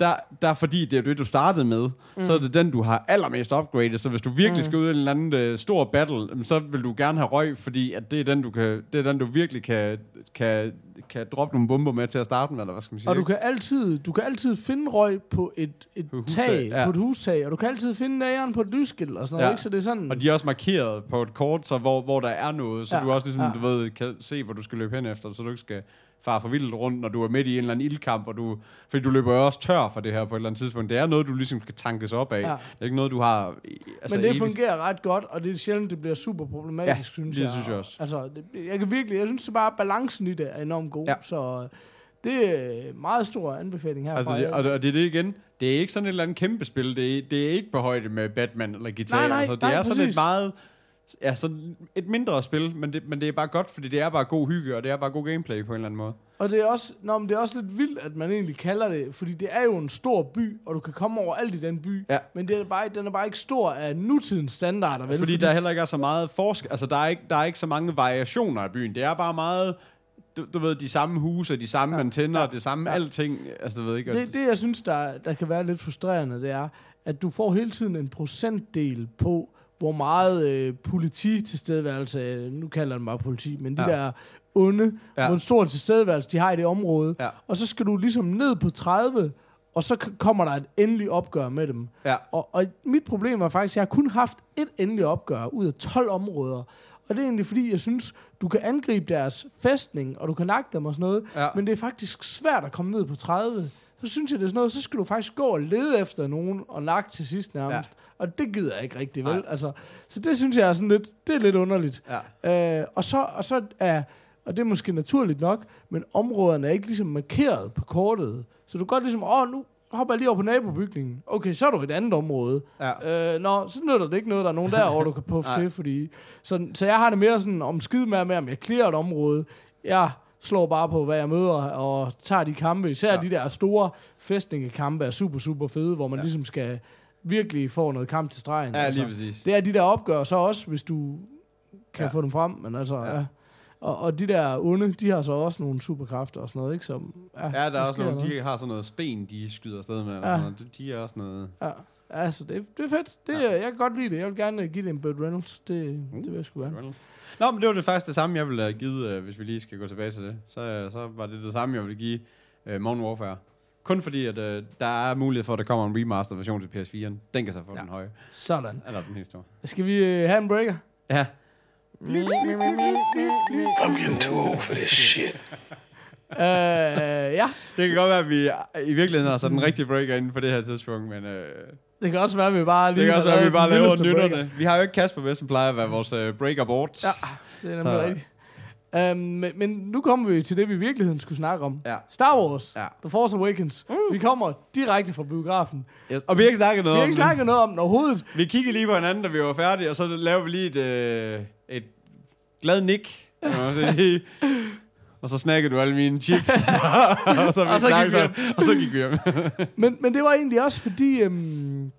der, der fordi det er det, du startede med, mm. så er det den, du har allermest upgraded. Så hvis du virkelig mm. skal ud i en eller anden uh, stor battle, så vil du gerne have røg, fordi at det, er den, du kan, det er den, du virkelig kan, kan, kan droppe nogle bomber med til at starte med, eller hvad skal man sige? Og du kan altid, du kan altid finde røg på et, et På hustag, tag, ja. på et hustag, og du kan altid finde næren på et lysskilt og sådan noget, Ja. ikke? Så det er sådan... Og de er også markeret på et kort, så hvor, hvor der er noget, så Ja, du også ligesom, ja. du ved, kan se, hvor du skal løbe hen efter, så du ikke skal fare for vildt rundt, når du er midt i en eller anden ildkamp, og du, fordi du løber jo også tør for det her på et eller andet tidspunkt. Det er noget, du ligesom skal tankes op af. Ja. Det er ikke noget, du har... Altså, Men det evigt. fungerer ret godt, og det er sjældent, det bliver super problematisk, Ja, synes det jeg. synes jeg også. Altså, det, jeg kan virkelig, jeg synes det bare, balancen i det er enormt god, Ja. så øh, det er meget stor anbefaling herfra. Altså, det, og, det- og det er det igen. Det er ikke sådan et eller andet kæmpe spil. Det er, det er ikke på højde med Batman eller GTA. Nej, nej, altså, det nej, er sådan præcis. et meget... Ja, sådan et mindre spil, men det, men det er bare godt, fordi det er bare god hygge, og det er bare god gameplay på en eller anden måde. Og det er, også, nå, men det er også lidt vildt, at man egentlig kalder det, fordi det er jo en stor by, og du kan komme over alt i den by, Ja. men det er bare, den er bare ikke stor af nutidens standarder, vel? Fordi, der heller ikke er så meget forskel. Altså, der er, ikke, der er ikke så mange variationer af byen. Det er bare meget... Du, du ved, de samme huse, de samme Ja, antenner, ja, det samme ja. alting. Altså, du ved ikke... det, det, jeg synes, der, der kan være lidt frustrerende, det er, at du får hele tiden en procentdel på, hvor meget øh, politi tilstedeværelse, øh, nu kalder den bare politi, men de ja. Der onde, ja. Hvor stor tilstedeværelse de har i det område, Ja. og så skal du ligesom ned på 30, og så kommer der et endeligt opgør med dem. Ja. Og, og mit problem er faktisk, at jeg har kun haft et endeligt opgør ud af 12 områder. Og det er egentlig fordi, jeg synes, du kan angribe deres fæstning, og du kan nakke dem og sådan noget, Ja. men det er faktisk svært at komme ned på 30. Så synes jeg, det er sådan noget, så skal du faktisk gå og lede efter nogen og nakke til sidst nærmest. Ja. Og det gider jeg ikke rigtig, vel? Nej. Altså, så det synes jeg er sådan lidt, det er lidt underligt. Ja. Øh, og så, og så er, og det er måske naturligt nok, men områderne er ikke ligesom markeret på kortet. Så du kan godt ligesom, åh, nu hopper jeg lige over på nabobygningen. Okay, så er du et andet område. Ja. Øh, nå, så nytter det ikke noget, der er nogen *laughs* derovre, du kan puffe til, fordi... Så, så jeg har det mere sådan om skide med, med, om jeg clearer et område. Jeg slår bare på, hvad jeg møder, og tager de kampe. Især ja. De der store fæstningekampe er super, super fede, hvor man ja. Ligesom skal virkelig få noget kamp til stregen. Ja, lige præcis. Det er de der opgør så også, hvis du kan ja. Få dem frem. Men altså, ja. Ja. Og, og de der onde, de har så også nogle superkræfter og sådan noget, ikke? Som, ja, Ja, der er også nogle, noget. de har sådan noget sten, de skyder afsted med. Ja. Ja. De, de er også noget... Ja, altså det, det er fedt. Det, ja. Jeg kan godt lide det. Jeg vil gerne give det en Burt Reynolds. Det, det vil jeg sgu gerne. Nå, men det var det faktisk det samme, jeg ville have givet, øh, hvis vi lige skal gå tilbage til det. Så, øh, så var det det samme, jeg ville give uh, Modern Warfare. Kun fordi, at uh, der er mulighed for, at der kommer en remastered version til PS4'en. Den kan så få Ja. den høje. Sådan. Eller den helt store. Skal vi øh, have en breaker? Ja. I'm getting too old for this shit. Øh, ja, Det kan godt være, at vi i virkeligheden har sat den rigtige breaker inden på det her tidspunkt, men øh, det kan også være, at vi bare lige det kan også være, at vi bare laver nytterne. Vi har jo ikke Kasper med, som plejer at være vores øh, breaker board. Ja, det er nemlig Så- rigtigt. Um, men, men nu kommer vi til det, vi i virkeligheden skulle snakke om. Ja. Star Wars. Ja. The Force Awakens. Uh. Vi kommer direkte fra biografen. Yes. Og vi har ikke snakket Vi noget har om ikke det. snakket noget om den overhovedet. Vi kiggede lige på hinanden, da vi var færdige, og så lavede vi lige et, øh, et glad nik. kan man sige. *laughs* og så snakkede du alle mine chips. og, *laughs* så, Og så gik vi sammen, og så gik vi hjem. *laughs* Men, men det var egentlig også fordi... Øhm,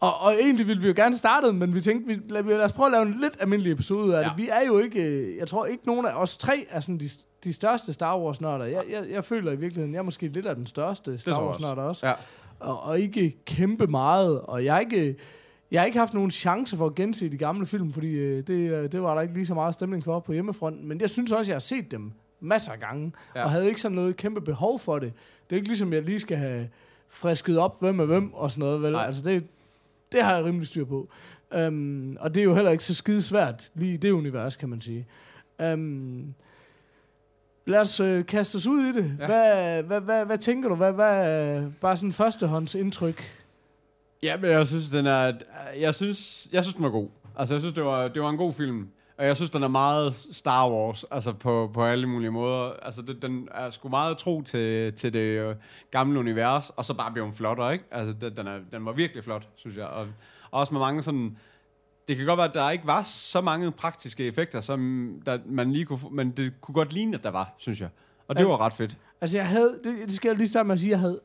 og, og egentlig ville vi jo gerne starte, men vi tænkte, vi, lad, lad os prøve at lave en lidt almindelig episode af ja. Det. Vi er jo ikke... øh, Jeg tror ikke nogen af os tre er sådan de, de største Star Wars-nørder. Jeg, jeg, jeg føler i virkeligheden, jeg er måske lidt af den største Star Wars-nørder også. Ja. Og, og ikke kæmpe meget. Og jeg har ikke... Jeg har ikke haft nogen chance for at gense de gamle film, fordi øh, det, øh, det var der ikke lige så meget stemning for på hjemmefronten. Men jeg synes også, jeg har set dem masser af gange, ja. Og havde ikke sådan noget kæmpe behov for det. Det er ikke ligesom, jeg lige skal have frisket op, hvem er hvem og sådan noget. Vel? Nej. Altså det, det har jeg rimelig styr på. Um, og det er jo heller ikke så skide svært, lige i det univers, kan man sige. Um, lad os øh, kaste os ud i det. Ja. Ja. Hvad, hvad, hvad, hvad tænker du? Hvad, hvad er bare sådan førstehånds indtryk? Ja, men jeg synes, den er... Jeg synes, jeg synes den var god. Altså, jeg synes, det var, det var en god film. Og jeg synes, den er meget Star Wars, altså på, på alle mulige måder. Altså, det, den er sgu meget tro til, til det øh, gamle univers, og så bare blev den flottere, ikke? Altså, den, den, er, den var virkelig flot, synes jeg. Og, og også med mange sådan... Det kan godt være, at der ikke var så mange praktiske effekter, som der, man lige kunne men det kunne godt ligne, at der var, synes jeg. Og det Ja. var ret fedt. Altså, jeg havde, det, det skal jeg lige starte med at sige, jeg havde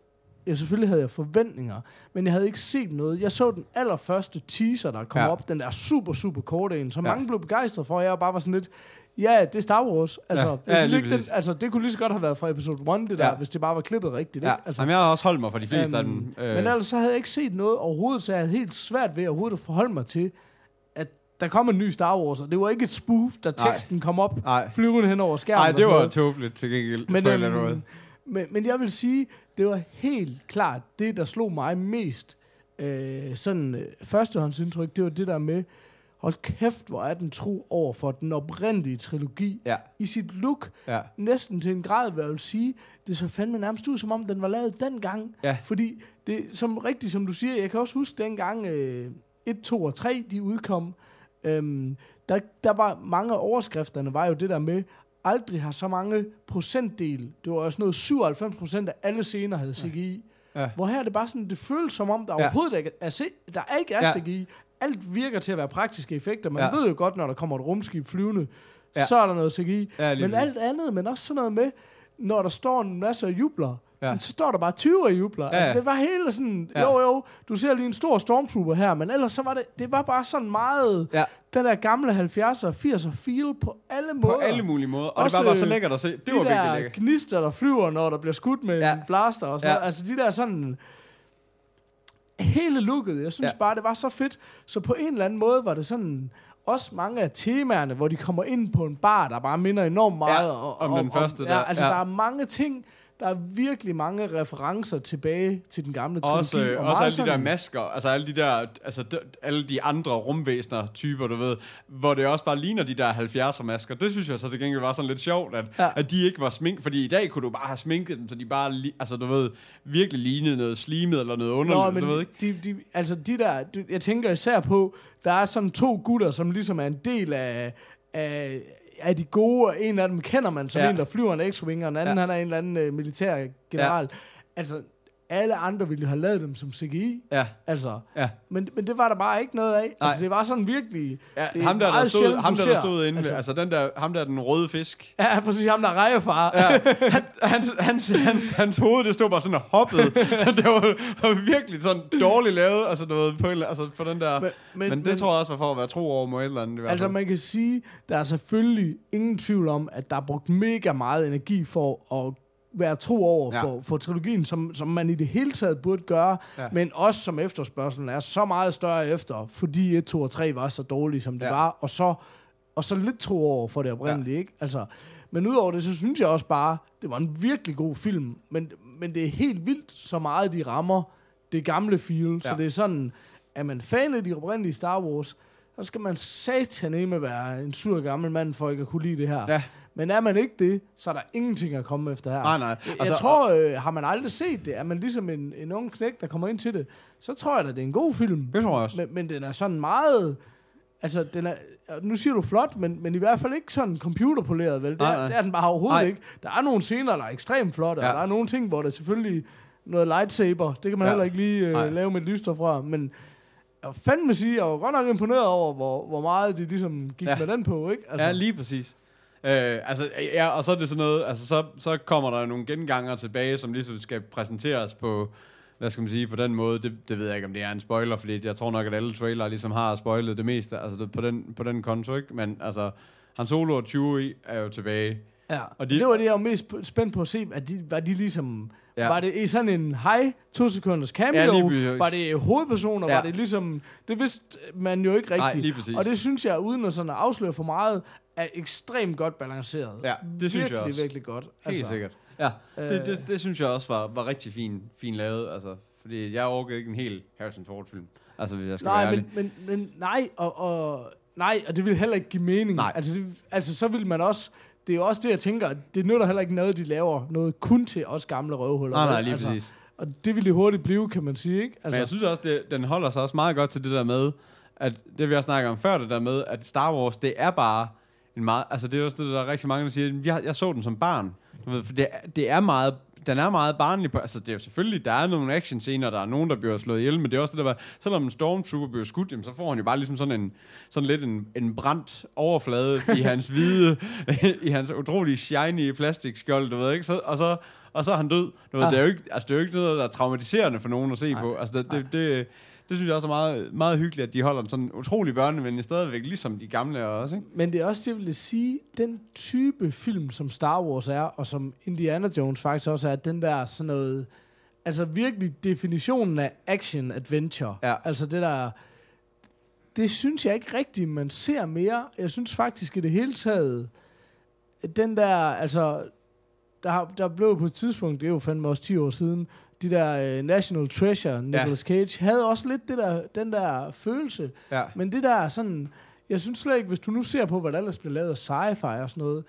ja, selvfølgelig havde jeg forventninger, men jeg havde ikke set noget. Jeg så den allerførste teaser, der kom Ja. ja. op, den der super, super korte en, som Ja. ja. mange blev begejstret for, og jeg bare var sådan lidt, ja, det er Star Wars. Altså, Ja. jeg Ja, synes lige ikke, den, altså, det kunne lige så godt have været fra episode 1, det der, Ja. hvis det bare var klippet rigtigt. Ja, Ikke? altså, Jamen, jeg har også holdt mig for de fleste af Øhm, dem. Men ellers så havde jeg ikke set noget overhovedet, så jeg havde helt svært ved overhovedet at forholde mig til, at der kom en ny Star Wars, og det var ikke et spoof, da Nej. teksten kom op Nej, flyvende hen over skærmen. Nej, det var tåbeligt til gengæld. men, øhm, men, men jeg vil sige, det var helt klart det, der slog mig mest øh, sådan øh, førstehåndsindtryk, det var det der med, hold kæft, hvor er den tro over for den oprindelige trilogi Ja, i sit look, ja, næsten til en grad, hvad jeg vil sige, det så fandme nærmest ud, som om den var lavet dengang. Ja. Fordi det, som rigtigt som du siger, jeg kan også huske dengang øh, 1, 2 og 3, de udkom, øhm, der, der var mange af overskrifterne, var jo det der med, aldrig har så mange procentdel, det var også noget 97 procent af alle scener havde CGI. Ja. Hvor her er det bare sådan, det føles som om, der Ja. overhovedet ikke er, se, der er ikke er Ja. CGI. Alt virker til at være praktiske effekter. Man Ja. ved jo godt, når der kommer et rumskib flyvende, Ja. så er der noget CGI. ja Men alt andet, men også sådan noget med, når der står en masse jubler, Ja. ja. så står der bare 20 af jubler. Ja, Ja, altså, det var hele sådan, Ja. jo jo, du ser lige en stor stormtrooper her, men ellers så var det, det var bare sådan meget, Ja. den der gamle 70'er og 80'er feel på alle måder. På alle mulige måder. Og Også, det var bare så lækkert at se. Det de var virkelig der lækkert. gnister, der flyver, når der bliver skudt med Ja. en blaster og sådan Ja. noget. Altså de der sådan... Hele looket, jeg synes Ja. bare, det var så fedt. Så på en eller anden måde var det sådan... Også mange af temaerne, hvor de kommer ind på en bar, der bare minder enormt meget Ja, om den første der. Ja, altså Ja. der er mange ting, der er virkelig mange referencer tilbage til den gamle trilogi. Også, og også alle de der masker, altså alle de der, altså de, alle de andre rumvæsener typer, du ved, hvor det også bare ligner de der 70'er masker. Det synes jeg så til gengæld var sådan lidt sjovt, at, ja. At de ikke var smink, fordi i dag kunne du bare have sminket dem, så de bare, li, altså du ved, virkelig lignede noget slimet eller noget underligt, Nå, men du ved ikke? de, de, altså de der, jeg tænker især på, der er sådan to gutter, som ligesom er en del af, af, af de gode, og en af dem kender man som Ja. en, der flyver en X-Wing, og den anden, Ja. han er en eller anden uh, militær general. Ja. Altså, alle andre ville have lavet dem som CGI, Ja, altså. ja. Men, men det var der bare ikke noget af. Nej. Altså, det var sådan virkelig... ja det ham der, der stod, sjældent, ham der, der stod inde, altså, Altså- den der, ham der, den røde fisk, Ja, præcis ham, der er rejefar. Ja, han, hans, hans, hans, hans hoved, det stod bare sådan og hoppede. *laughs* det var, var virkelig sådan dårligt lavet, altså noget på, altså på den der... Men, men, men det tror jeg også var for at være tro over mod et eller andet. Altså man kan sige, der er selvfølgelig ingen tvivl om, at der er brugt mega meget energi for at være tro over Ja. for, for trilogien, som, som man i det hele taget burde gøre, Ja. men også som efterspørgselen er så meget større efter, fordi 1, 2 og 3 var så dårlige, som det Ja. var, og så, og så lidt tro over for det oprindelige, ja. ikke? Altså, men udover det, så synes jeg også bare, det var en virkelig god film, men, men det er helt vildt, så meget de rammer det gamle feel, ja. Ja. så det er sådan, er man fan af de oprindelige Star Wars, så skal man sataneme være en sur gammel mand for ikke at kunne lide det her. Ja. Men er man ikke det, så er der ingenting at komme efter her. Nej, nej. Jeg, Altså, jeg tror, øh, har man aldrig set det, er man ligesom en, en ung knæk, der kommer ind til det, så tror jeg da, det er en god film. Det tror jeg også. Men, men den er sådan meget... Altså, den er, nu siger du flot, men, men i hvert fald ikke sådan computerpoleret, vel? Det, Nej, er, nej. det er den bare overhovedet Nej. ikke. Der er nogle scener, der er ekstremt flotte, ja. Og der er nogle ting, hvor der selvfølgelig noget lightsaber, det kan man Ja. heller ikke lige Nej. øh, lave med et lysstofrør, men jeg fandme sige, jeg var godt nok imponeret over, hvor, hvor meget de ligesom gik ja. med den på, ikke? Altså. Ja, lige præcis. Øh, altså, ja, og så er det sådan noget, altså så, så kommer der nogle genganger tilbage, som ligesom skal præsenteres på, hvad skal man sige, på den måde. Det, det ved jeg ikke, om det er en spoiler, fordi jeg tror nok, at alle trailere ligesom har spoilet det meste, altså det, på, den, på den konto, ikke? Men altså, Han Solo og Chewie er jo tilbage. Ja, Og de- de, det var det, jeg var mest sp- spændt på at se. At de, var de ligesom... Ja. Var det i sådan en hej, to sekunders cameo? Ja, var det hovedpersoner? Ja. Var det ligesom... Det vidste man jo ikke Nej, rigtigt. præcis. og det synes jeg, uden at sådan at afsløre for meget, er ekstremt godt balanceret. Ja, det synes jeg virkelig, også. virkelig godt. Helt altså, sikkert. Ja, det, øh, det, det synes jeg også var, var rigtig fin, fin lavet, altså. Fordi jeg orkede ikke en hel Harrison Ford-film. Altså, hvis jeg skal være Nej, ærlig. men, men, men nej, og, og, nej, og det vil heller ikke give mening. Nej. Altså, det, altså, så vil man også... Det er også det, jeg tænker, det nytter heller ikke noget, de laver noget kun til os gamle røvhuller. Nej, nej, lige altså, præcis. Og det vil det hurtigt blive, kan man sige, ikke? Altså, Men jeg synes også, det, den holder sig også meget godt til det der med, at det vi har snakket om før, det der med, at Star Wars, det er bare en meget, altså det er også det, der er rigtig mange, der siger, jeg, jeg så den som barn. Du ved, for det, er- det er meget, den er meget barnlig på, altså det er jo selvfølgelig, der er nogle action scener, der er nogen, der bliver slået ihjel, men det er også det der, var, selvom en stormtrooper bliver skudt, jamen, så får han jo bare ligesom sådan en, sådan lidt en, en brændt overflade i *laughs* hans hvide, i hans utrolig shiny plastikskjold, du ved ikke, så, og så, og så er han død. Du ved, Ja. det, er jo ikke, altså, det er jo ikke noget, der er traumatiserende for nogen at se på. Altså, det, det, det, det synes jeg også er meget, meget hyggeligt, at de holder dem sådan utrolig børnevenlige stadigvæk, ligesom de gamle også, ikke? Men det er også det, jeg vil sige, den type film, som Star Wars er, og som Indiana Jones faktisk også er, den der sådan noget, altså virkelig definitionen af action-adventure. Ja. Altså det der, det synes jeg ikke rigtigt, man ser mere. Jeg synes faktisk i det hele taget, den der, altså, der, der blev på et tidspunkt, det er jo fandme også 10 år siden, de der uh, National Treasure, Nicolas Cage, havde også lidt det der, den der følelse. Ja. Men det der er sådan, jeg synes slet ikke, hvis du nu ser på, hvad der ellers bliver lavet af sci-fi og sådan noget,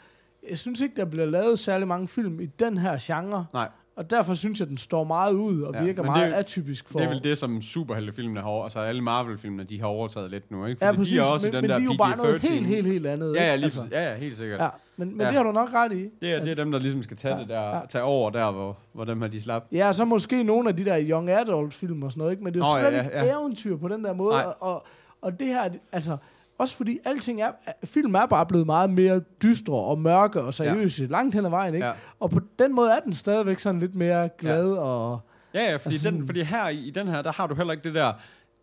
jeg synes ikke, der bliver lavet særlig mange film i den her genre. Nej. Og derfor synes jeg, den står meget ud og Ja, ja, virker meget det atypisk for... Det er vel det, som superheltefilmene har over, altså alle Marvel-filmene, de har overtaget lidt nu, ikke? ja, Fordi præcis, de er også men, i den men der de er jo bare noget PG-13. helt, helt, helt andet. Ja, ja, ikke? lige, altså. ja, ja, helt sikkert. ja, men, men Ja. det har du nok ret i. Det, er, det er dem, der ligesom skal tage Ja, det der, ja. tage over der, hvor, hvor dem her, de slap. Ja, så måske nogle af de der young adult film og sådan noget, ikke? men det er jo Nå, slet ja, ikke ja. eventyr på den der måde. Nej. Og, og, og det her, altså, også fordi alting er, film er bare blevet meget mere dystre og mørke og seriøse, ja. langt hen ad vejen, ikke? Ja. Og på den måde er den stadigvæk sådan lidt mere glad ja. og... Ja, ja, fordi, Altså den, fordi her i, i den her, der har du heller ikke det der,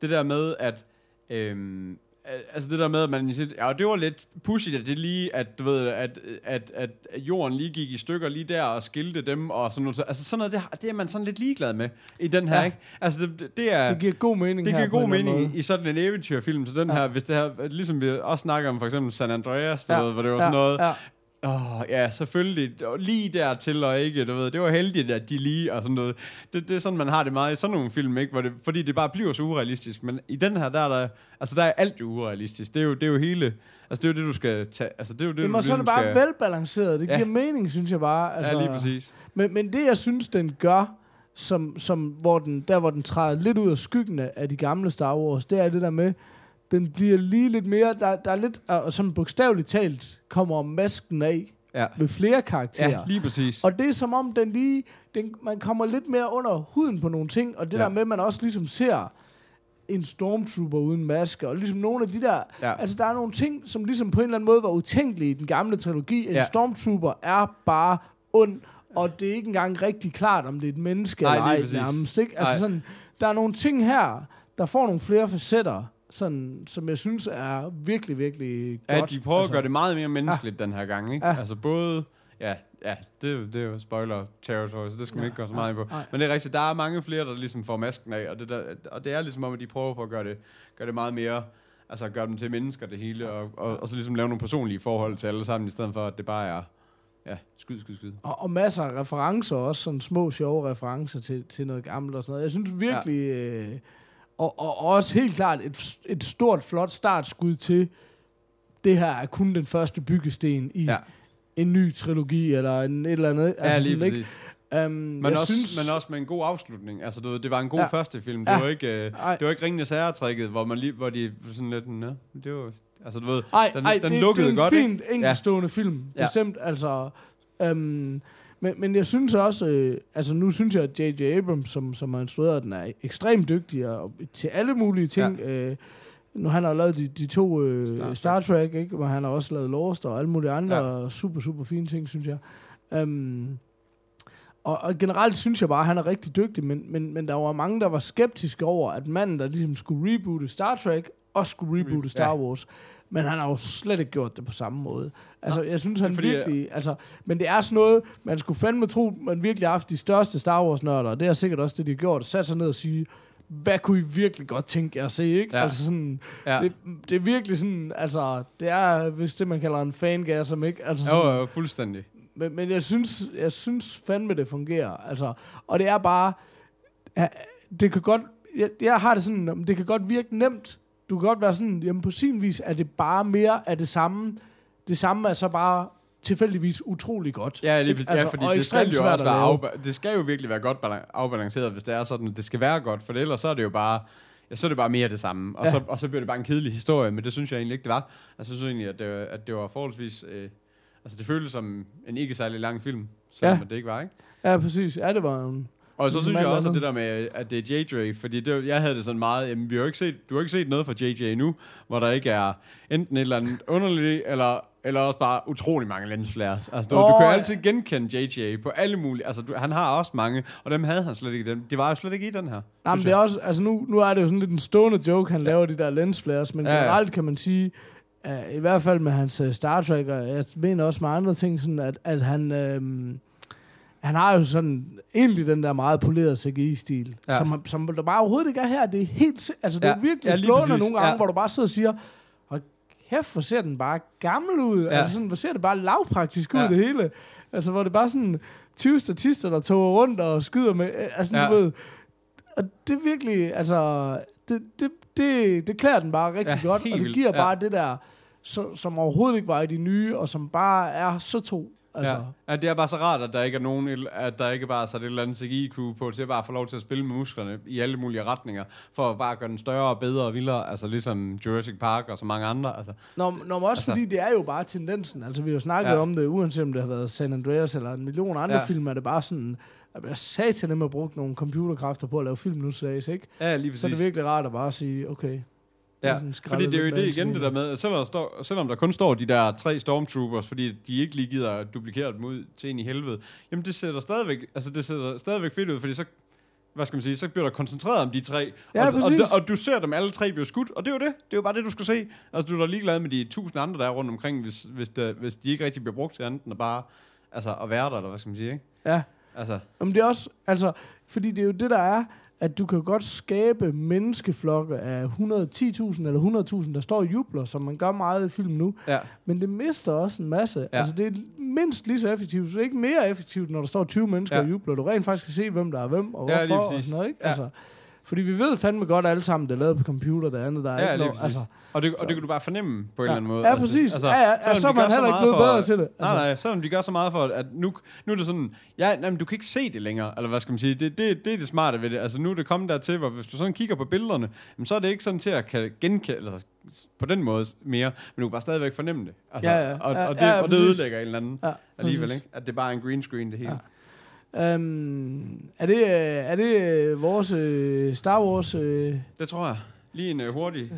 det der med, at... Øhm, altså det der med, at man siger, ja, det var lidt pushy, at det lige, at du ved, at, at, at jorden lige gik i stykker lige der og skilte dem og sådan noget. Altså sådan noget, det, det er man sådan lidt ligeglad med i den her, ja. Ikke? Altså det, det, er... Det giver god mening det her giver god mening i, i sådan en eventyrfilm, så den Ja. her, hvis det her, ligesom vi også snakker om for eksempel San Andreas, du Ja, ved, hvor det var ja, sådan noget, Ja. Åh, oh, ja, selvfølgelig. Og Lige dertil og ikke, du ved. Det var heldigt, at de lige og sådan noget. Det, det er sådan, man har det meget i sådan nogle film, ikke? Hvor det, fordi det bare bliver så urealistisk. Men i den her, der er der... Altså, der er alt jo urealistisk. Det er jo, det er jo hele... Altså, det er jo det, du skal tage... Altså, det er jo det, Jamen, du så er det bare skal... velbalanceret. Det Ja. giver mening, synes jeg bare. Altså, ja, lige præcis. Men, men det, jeg synes, den gør, som, som, hvor den, der hvor den træder lidt ud af skyggen af, af de gamle Star Wars, det er det der med, den bliver lige lidt mere, der, der er lidt, og sådan bogstaveligt talt, kommer masken af Ja. ved flere karakterer. ja, lige præcis. Og det er som om, den lige, den, man kommer lidt mere under huden på nogle ting, og det Ja. der med, at man også ligesom ser en stormtrooper uden maske, og ligesom nogle af de der, Ja. altså der er nogle ting, som ligesom på en eller anden måde var utænkelige i den gamle trilogi. En Ja. stormtrooper er bare ond, og det er ikke engang rigtig klart, om det er et menneske Nej, eller ej nærmest. Ikke? Altså Nej. sådan, der er nogle ting her, der får nogle flere facetter, sådan, som jeg synes er virkelig, virkelig Ja, godt. de prøver altså, at gøre det meget mere menneskeligt den her gang, ikke? Ja. Altså både... Ja, ja det, er jo- det er jo spoiler territory, så det skal man Ja, ikke gøre så meget ind på. nej. Men det er rigtigt, der er mange flere, der ligesom får masken af, og det, der, og det er ligesom om, at de prøver på at gøre det, gøre det meget mere, altså gøre dem til mennesker det hele, og, og, og så ligesom lave nogle personlige forhold til alle sammen, i stedet for, at det bare er, ja, skyd, skyd, skyd. Og, og masser af referencer, også sådan små, sjove referencer til, til noget gammelt og sådan noget. Jeg synes virkelig, ja. øh, og, og, og også helt klart et, et stort, flot startskud til, det her er kun den første byggesten i Ja, ja. en ny trilogi, eller en, et eller andet. ja lige sådan, ikke? præcis. Um, Men jeg også, synes, men også med en god afslutning. Altså, du ved, det var en god ja. Ja. første film. Det Ja. var ikke, øh, det var ikke ringende særtrækket, hvor, man lige, hvor de sådan lidt, ja, det var, altså du ved, ej, den, ej, den det, lukkede det er en godt, fin, ikke? enkeltstående film. Ja. Bestemt, altså... Um, men, men jeg synes også, øh, altså nu synes jeg, at J.J. Abrams, som, som har instrueret den, er ekstremt dygtig og, til alle mulige ting. Ja. Øh, nu han har lavet de, de to øh, Star Trek. Star Trek, ikke? men han har også lavet Lost og alle mulige andre ja. super, super fine ting, synes jeg. Um, og, og generelt synes jeg bare, at han er rigtig dygtig, men, men, men der var mange, der var skeptiske over, at manden, der ligesom skulle reboote Star Trek, også skulle reboote Star Ja. Wars. Men han har jo slet ikke gjort det på samme måde. Altså, jeg synes, han fordi, virkelig... Altså, men det er sådan noget, man skulle fandme tro, man virkelig har haft de største Star Wars-nørder, og det er sikkert også det, de har gjort, sat sig ned og sige, hvad kunne I virkelig godt tænke jer at se, ikke? Ja. Altså sådan, Ja. det, det er virkelig sådan, altså, det er hvis det, man kalder en fangasm, ikke? Altså sådan, Jo, jo, fuldstændig. men, men jeg synes, jeg synes fandme, det fungerer. Altså, og det er bare, ja, det kan godt, jeg, jeg har det sådan, det kan godt virke nemt. Du kan godt være sådan, jamen på sin vis er det bare mere af det samme. Det samme er så bare tilfældigvis utrolig godt. Ja, lige, altså, ja fordi og det skal jo også være afba- det skal jo virkelig være godt balan- afbalanceret, hvis det er sådan, at det skal være godt, for ellers så er det jo bare, ja, så er det bare mere det samme, og, Ja. så, og så bliver det bare en kedelig historie, men det synes jeg egentlig ikke, det var. Altså, jeg synes egentlig, at det, var- at det var forholdsvis, øh, altså det føltes som en ikke særlig lang film, selvom ja. det ikke var, ikke? Ja, præcis. Ja, det var en... Og så Ligesom synes jeg også, at det der med, at det er JJ, fordi det, jeg havde det sådan meget, jamen, vi har jo ikke set, du har ikke set noget fra JJ endnu, hvor der ikke er enten et eller andet underligt, eller eller også bare utrolig mange lensflares. Altså, du, oh, du kan jo ja. altid genkende JJ på alle mulige... Altså, du, han har også mange, og dem havde han slet ikke i den. Det var jo slet ikke i den her. Nej, men det er også, altså nu, nu er det jo sådan lidt en stående joke, han laver de der lensflares, men Ja, ja. generelt kan man sige, at i hvert fald med hans uh, Star Trek, og jeg mener også med andre ting, sådan at, at han, øhm, han har jo sådan egentlig den der meget polerede CGI-stil, Ja. ja. som, som der bare overhovedet ikke er her. Det er helt, altså det er Ja. ja. virkelig Ja, ja, slående præcis. nogle gange, Ja. ja. hvor du bare sidder og siger, hold kæft, hvor ser den bare gammel ud. Ja. Ja. Altså sådan, hvor ser det bare lavpraktisk ud, Ja. ja. det hele. Altså hvor det bare sådan 20 statister, der tog rundt og skyder med, øh, altså Ja. ja. du ved, og det er virkelig, altså, det, det, det, det klæder den bare rigtig Ja, ja, godt, og det vildt. giver Ja. bare det der, så, som overhovedet ikke var i de nye, og som bare er så to. Altså, Ja. ja, det er bare så rart, at der ikke er nogen, at der ikke bare er sat et eller andet CGI-crew på, til at bare få lov til at spille med musklerne i alle mulige retninger, for at bare gøre den større og bedre og vildere, altså ligesom Jurassic Park og så mange andre. Altså, Når, når man også Altså- fordi det er jo bare tendensen. Altså, vi har jo snakket Ja. om det, uanset om det har været San Andreas eller en million andre ja. film, er det bare sådan, der bliver satan med at bruge nogle computerkræfter på at lave film nu til dags, ikke? ja, lige præcis. Så er det virkelig rart at bare sige, okay. Ja, sådan fordi det er jo det igen det der med, at selvom der, står, selvom der kun står de der tre stormtroopers, fordi de ikke lige gider at duplikere dem ud til en i helvede, jamen det ser stadigvæk, altså det ser stadigvæk fedt ud, fordi så hvad skal man sige, så bliver der koncentreret om de tre, Ja, og, og, præcis. og, og, du ser dem alle tre blive skudt, og det er jo det, det er jo bare det, du skal se. Altså du er da ligeglad med de tusind andre, der er rundt omkring, hvis, hvis, det, hvis de ikke rigtig bliver brugt til andet end at bare altså, at være der, eller hvad skal man sige, ikke? Ja, Altså, men det er også, altså, fordi det er jo det, der er, at du kan godt skabe menneskeflokke af 110.000 eller 100.000, der står og jubler, som man gør meget i film nu. ja, Men det mister også en masse. Ja. Ja. Altså, det er mindst lige så effektivt, så ikke mere effektivt, når der står 20 mennesker Ja. ja. og jubler. Du rent faktisk kan se, hvem der er hvem, og Ja, hvorfor, og præcis. sådan noget, ikke? Ja. Altså, fordi vi ved fandme godt alle sammen, det er lavet på computer, det andet, der er Ja, ikke noget. Altså, og, det, og det kan du bare fornemme på en Ja. eller anden måde. Ja, præcis. Ja, ja. Ja, selvom så er man heller ikke blevet bedre til det. Nej, Altså. nej, selvom de gør så meget for, at nu, nu er det sådan, ja, nej, men du kan ikke se det længere, eller hvad skal man sige, det, det, det er det smarte ved det. Altså nu er det kommet dertil, hvor hvis du sådan kigger på billederne, jamen, så er det ikke sådan til at kan genkende, eller på den måde mere, men du kan bare stadigvæk fornemme det. Altså, Ja, ja. Og, Ja, og, det, ja, og det ødelægger en eller anden Ja, alligevel, ikke? At det bare er en green screen, det hele. Ja. Øhm, er det, øh, er det øh, vores øh, Star Wars... Øh, Det tror jeg. Lige en uh, hurtig.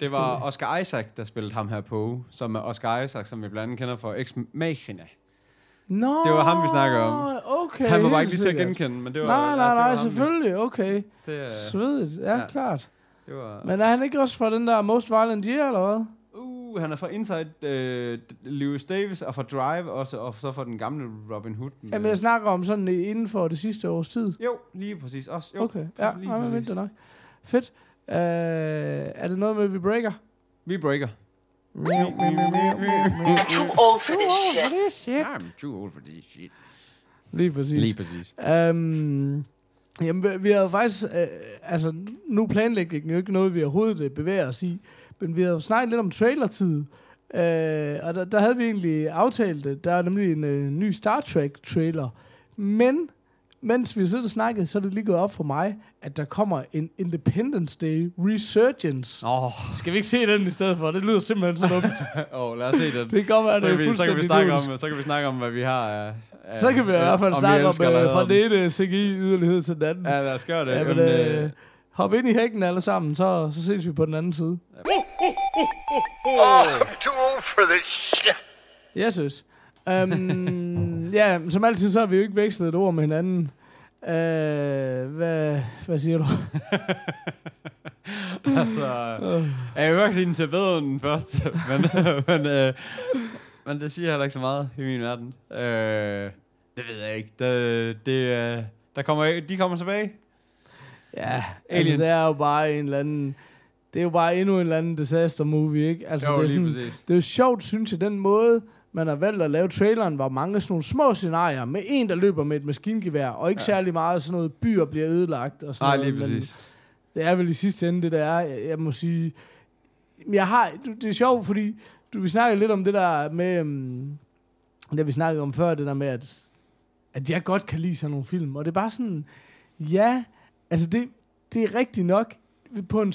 Det var Oscar Isaac, der spillede ham her på, som er Oscar Isaac, som vi blandt andet kender for Ex Machina. Nå, Det var ham, vi snakker om. Okay, Han var bare ikke lige til at genkende, men det var... Nej, nej, nej, ham, selvfølgelig. Okay. Det, er- Svedigt, ja, ja. ja, klart. det var... Men er han ikke også fra den der Most Violent Year, eller hvad? Uh, han er fra Inside uh, Lewis Davis, og fra Drive også, og så fra den gamle Robin Hood. med- Jamen, jeg snakker om sådan øh, inden for det sidste års tid. Jo, lige præcis. Også, jo, Okay, ja, lige men præcis. vent nok. Fedt. Uh, er det noget med, at vi breaker? Vi breaker. Too old for this shit. I'm too old for this shit. Lige præcis. Lige præcis. Um, jamen, vi- vi har faktisk... Uh, altså, nu planlægning er jo ikke noget, vi overhovedet øh, bevæger os i. Men vi har jo snakket lidt om trailertid. Uh, og der, der havde vi egentlig aftalt det. Der er nemlig en uh, ny Star Trek-trailer. Men mens vi sidder og snakket, så er det lige gået op for mig, at der kommer en Independence Day Resurgence. Åh, oh, Skal vi ikke se den i stedet for? Det lyder simpelthen så dumt. *laughs* oh, lad os se den. det kan godt være, så, det kan er vi, så, kan vi fuldstændig snakke om, så kan vi snakke om, hvad vi har af- Så kan vi i hvert fald snakke om øh, hader fra den. ene CGI-yderlighed til den anden. Ja, lad os gøre det. Ja, men, øh, hop ind i hækken alle sammen, så, så ses vi på den anden side. Oh, too old for this shit. Jeg synes. Um, ja, som altid, så har vi jo ikke vekslet et ord med hinanden. Uh, hvad, hvad siger du? *laughs* altså, jeg vil godt sige den til bedre end den første, *laughs* men, men, øh, men det siger heller ikke så meget i min verden. Øh, det ved jeg ikke. Det, det, øh, der kommer, de kommer tilbage. Ja, altså, Aliens. det er jo bare en eller anden... Det er jo bare endnu en eller anden disaster movie, ikke? Altså, Jo, det, er lige sådan, præcis. det er jo sjovt, synes jeg, den måde, man har valgt at lave traileren, var mange sådan nogle små scenarier, med en, der løber med et maskingevær, og ikke Ja. særlig meget sådan noget, byer bliver ødelagt og sådan Nej, noget. lige men- præcis. Det er vel i sidste ende det, der er. Jeg, jeg må sige... Jeg har, det er sjovt, fordi du, vi snakkede lidt om det der med... Um, det vi snakkede om før, det der med, at, at jeg godt kan lide sådan nogle film. Og det er bare sådan... Ja, altså det, det er rigtigt nok. På en,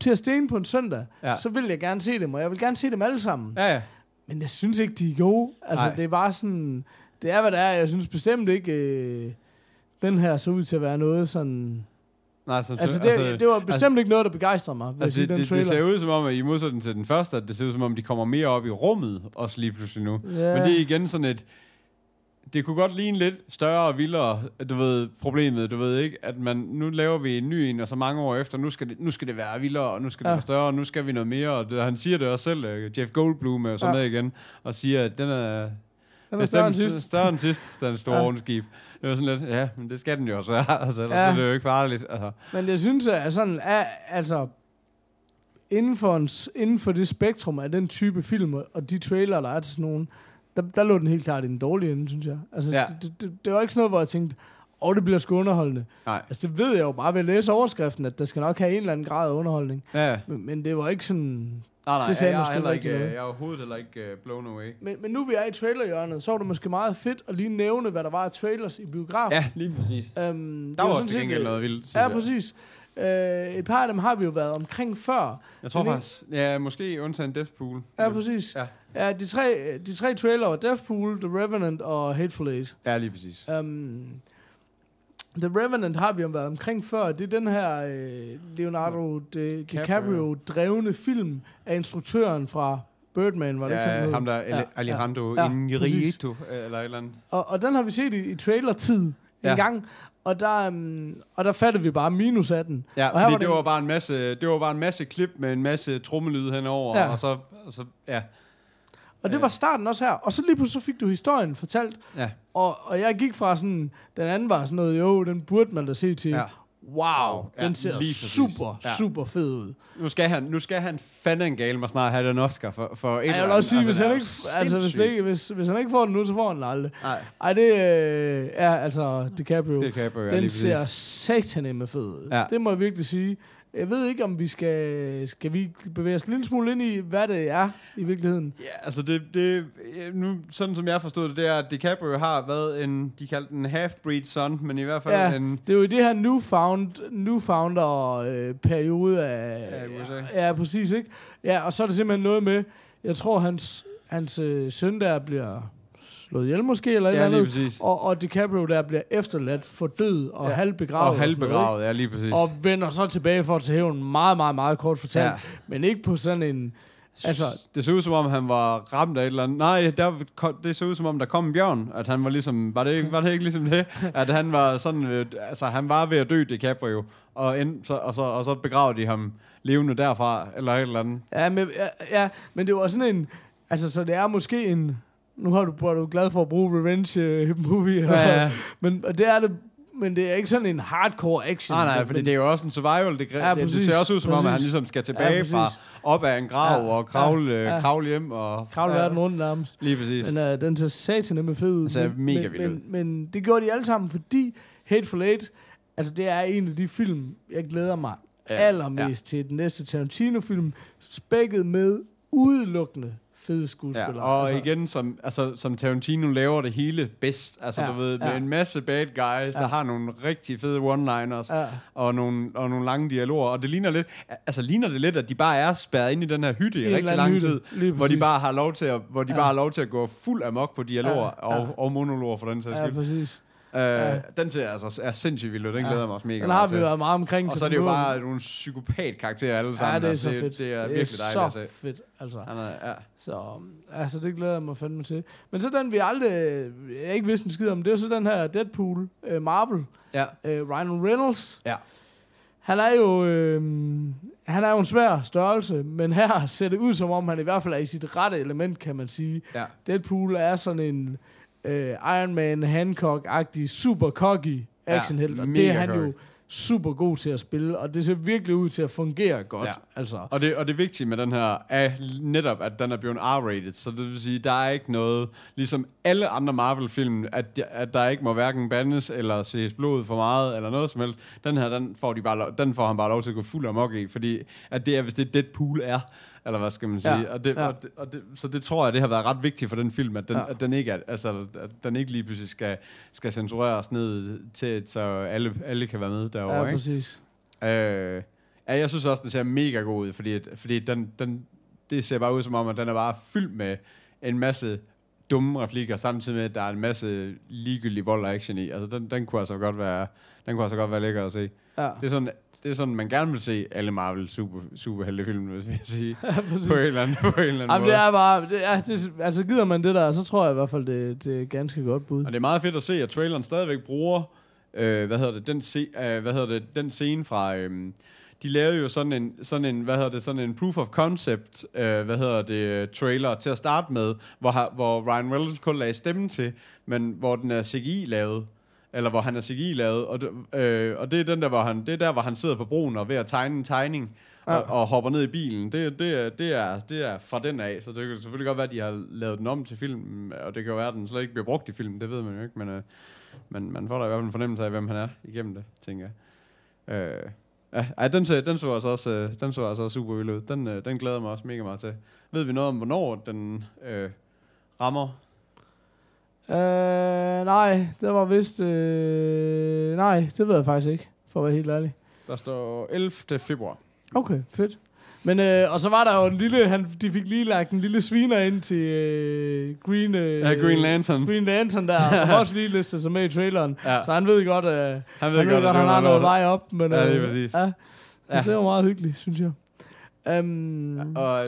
til at stene på en søndag, Ja. så vil jeg gerne se dem, og jeg vil gerne se dem alle sammen. Ja, ja. Men jeg synes ikke, de er gode. Altså, Nej. det er bare sådan... Det er, hvad det er. Jeg synes bestemt ikke, øh, den her så ud til at være noget sådan... Nej, som, Altså, det, det var bestemt ikke noget, der begejstrede mig, Altså, det, den det, ser ud som om, at i modsætning til den første, at det ser ud som om, de kommer mere op i rummet, også lige pludselig nu. Ja. Men det er igen sådan et... Det kunne godt ligne lidt større og vildere, du ved, problemet, du ved ikke, at man, nu laver vi en ny en, og så mange år efter, nu skal det, nu skal det være vildere, og nu skal det Ja. være større, og nu skal vi noget mere, og det, han siger det også selv, øh, Jeff Goldblum er sådan Ja. med igen, og siger, at den er, Den er større end sidst. større end sidst, den store Ja. rundskib. Det var sådan lidt, ja, men det skal den jo også være, *laughs* altså, Ja. er det jo ikke farligt. Altså. Men jeg synes, at sådan, er, altså, inden for, en, inden for det spektrum af den type film, og de trailer, der er til sådan nogen, der, der lå den helt klart i den dårlige ende, synes jeg. Altså, Ja. det, det, det, var ikke sådan noget, hvor jeg tænkte, oh, det bliver sgu underholdende. Nej. Altså, det ved jeg jo bare ved at læse overskriften, at der skal nok have en eller anden grad af underholdning. Ja, Men, men det var ikke sådan... nej, nej, Det sagde jeg, rigtig ikke, noget. jeg er overhovedet heller ikke uh, blown away. Men, men nu vi er i trailerhjørnet, så var det måske meget fedt at lige nævne, hvad der var af trailers i biografen. Ja, lige præcis. Øhm, Der var sådan til gengæld øh, noget vildt. Ja, jeg. præcis. Øh, et par af dem har vi jo været omkring før. Jeg tror faktisk, ja, måske undtagen Deathpool. Ja, præcis. Ja. Ja, de tre, de tre trailer var Deathpool, The Revenant og Hateful Eight. Ja, lige præcis. Um, The Revenant har vi jo været omkring før. Det er den her øh, Leonardo Di- DiCaprio drevne film af instruktøren fra Birdman, var det ikke Ja, noget? ham der, Ja, ja, Alejandro ja, ja, ja, eller et eller andet. Og, og den har vi set i, i trailertid en Ja. gang, og der, um, og der fattede vi bare minus af den. Ja, Og fordi var det den- var bare en masse, det var bare en masse klip med en masse trommelyd henover, Ja. og så, og så ja, Og det Ja. var starten også her. Og så lige pludselig så fik du historien fortalt, ja, og, og jeg gik fra sådan, den anden var sådan noget, jo, den burde man da se til, ja. Wow, Ja, den ser lige præcis. super, Ja. super fed ud. Nu skal han, nu skal han fandme gale mig snart have den Oscar for, for et Ja, jeg vil også sige, hvis, det han er ikke, altså, hvis, ikke, hvis, hvis han ikke får den nu, så får han den aldrig. Nej, Ej, det øh, er altså DiCaprio. det kan jeg jo den lige ser satanemme fed ud. Ja. Det må jeg virkelig sige. Jeg ved ikke, om vi skal, skal vi bevæge os en lille smule ind i, hvad det er i virkeligheden. Ja, altså det, det, nu, sådan som jeg forstod det, det er, at DiCaprio har været en, de kaldte den half-breed son, men i hvert fald Ja. en, Det er jo i det her newfound, newfounder-periode af... Af USA. Ja, præcis, ikke? Ja, og så er det simpelthen noget med, jeg tror, hans, hans øh, søn der bliver slået ihjel måske, eller et ja, eller lige andet. præcis. Og, og DiCaprio der bliver efterladt for død og Ja. halvbegravet. Og sådan noget, halvbegravet, ja, lige præcis. Og vender så tilbage for at tage hævn meget, meget, meget kort fortalt. Ja. Men ikke på sådan en... Altså, det så ud som om, han var ramt af et eller andet. Nej, der, det så ud som om, der kom en bjørn. At han var ligesom, var det, ikke- var det ikke ligesom det? At han var sådan, øh, altså han var ved at dø, DiCaprio. Og, end, så, og, så, og så begravede de ham levende derfra, eller et eller andet. ja, men, ja, ja, men det var sådan en... Altså, så det er måske en... Nu har du, var du glad for at bruge revenge øh, movie. Ja, ja. Men og det er det, men det er ikke sådan en hardcore action. Nej, nej, men, fordi det er jo også en survival. Det, Ja, ja, det, præcis, ser også ud som om, at han præcis. ligesom skal Ja, tilbage præcis. fra op af en grav Ja, og kravle, ja, ja, ja. kravle hjem. Og, kravle verden rundt nærmest. Lige præcis. Men uh, den ser satanemme fed ud. Den ser men, mega men, vild ud. men, men det gjorde de alle sammen, fordi Hateful Eight, altså det er en af de film, jeg glæder mig ja, allermest ja. til. Den næste Tarantino-film, spækket med udelukkende fede Ja, skuespillere. og altså, igen, som, altså, som Tarantino laver det hele bedst. Altså, Ja, ja, du ved, med ja. en masse bad guys, ja. der Ja. har nogle rigtig fede one-liners. Ja, og nogle, og nogle lange dialoger, og det ligner lidt, altså ligner det lidt, at de bare er spærret inde i den her hytte i rigtig lang hytte, tid, hvor de bare har lov til at, hvor de Ja. bare har lov til at gå fuld amok på dialoger Ja, ja. og, og monologer for den sags ja, skyld. præcis. Øh, Ja. Den ser altså er sindssygt vild, og den Ja. glæder mig også mega Den har meget vi været meget omkring. Og så er det jo bare nogle psykopat-karakterer alle sammen. Ja, det er så fedt. Det er det virkelig er dejligt at så se. fedt, altså. Han er, ja. Så altså, det glæder jeg mig fandme til. Men så den, vi aldrig, jeg ikke vidste en skid om, det er så den her Deadpool, uh, Marvel, ja. uh, Ryan Reynolds. Ja. Han er jo, øh, han er jo en svær størrelse, men her ser det ud som om, han i hvert fald er i sit rette element, kan man sige. Ja. Deadpool er sådan en øh, Iron Man, Hancock-agtig, super cocky actionhelt, og det er han jo cocky. super god til at spille, og det ser virkelig ud til at fungere godt. Ja. Altså. Og det, og det vigtige med den her er netop, at den er blevet R-rated. Så det vil sige, der er ikke noget, ligesom alle andre Marvel-film, at, at der ikke må hverken bandes eller ses blod for meget, eller noget som helst. Den her, den får, de bare, lov- den får han bare lov til at gå fuld amok i, fordi at det er, hvis det Deadpool er, eller hvad skal man sige. Ja, Og det, ja. og det, og det, så det tror jeg, det har været ret vigtigt for den film, at den, Ja. at den ikke er, altså, at den ikke lige pludselig skal, skal censureres ned til, så alle, alle kan være med derovre. Ja, ikke? præcis. Øh, ja, jeg synes også, den ser mega god ud, fordi, fordi den, den, det ser bare ud som om, at den er bare fyldt med en masse dumme replikker, samtidig med, at der er en masse ligegyldig vold og action i. Altså, den, den kunne altså godt være, den kunne altså godt være lækker at se. Ja. Det er sådan, det er sådan, man gerne vil se alle Marvel super, superheltefilm, hvis jeg sige. *laughs* Ja, præcis. på en eller anden, på en eller anden Jamen, måde. det er bare... Det er, det, altså, gider man det der, så tror jeg i hvert fald, det, det er ganske godt bud. Og det er meget fedt at se, at traileren stadigvæk bruger, øh, hvad hedder det, den, se, øh, hvad hedder det, den scene fra, øh, de lavede jo sådan en, sådan en, hvad hedder det, sådan en proof of concept, øh, hvad hedder det, trailer til at starte med, hvor, hvor Ryan Reynolds kun lagde stemmen til, men hvor den er CGI lavet eller hvor han er CGI lavet, og, det- øh, og det er den der, hvor han, det er der, hvor han sidder på broen og er ved at tegne en tegning, Ja. og, og hopper ned i bilen. Det, det, er, det, er, det er fra den af, så det kan selvfølgelig godt være, at de har lavet den om til film, og det kan jo være, at den slet ikke bliver brugt i film, det ved man jo ikke, men, øh, men man får da i hvert fald en fornemmelse af, hvem han er igennem det, tænker jeg. Øh, ja, ej, den, så, den så altså også, øh, den så altså også super vild ud. Den, øh, den glæder mig også mega meget til. Ved vi noget om, hvornår den øh, rammer? Øh, nej, det var vist... Øh, nej, det ved jeg faktisk ikke, for at være helt ærlig. Der står 11. februar. Okay, fedt. Men, øh, og så var der jo en lille, han, de fik lige lagt en lille sviner ind til øh, Green, øh, Ja, Green Lantern. Green Lantern der, som *laughs* også lige listede sig med i traileren. Ja. Så han ved godt, øh, han ved, han ved godt, at han det har noget vej op. Men, Ja, øh, lige præcis. Ja, Ja. ja. det var meget hyggeligt, synes jeg. Um, Og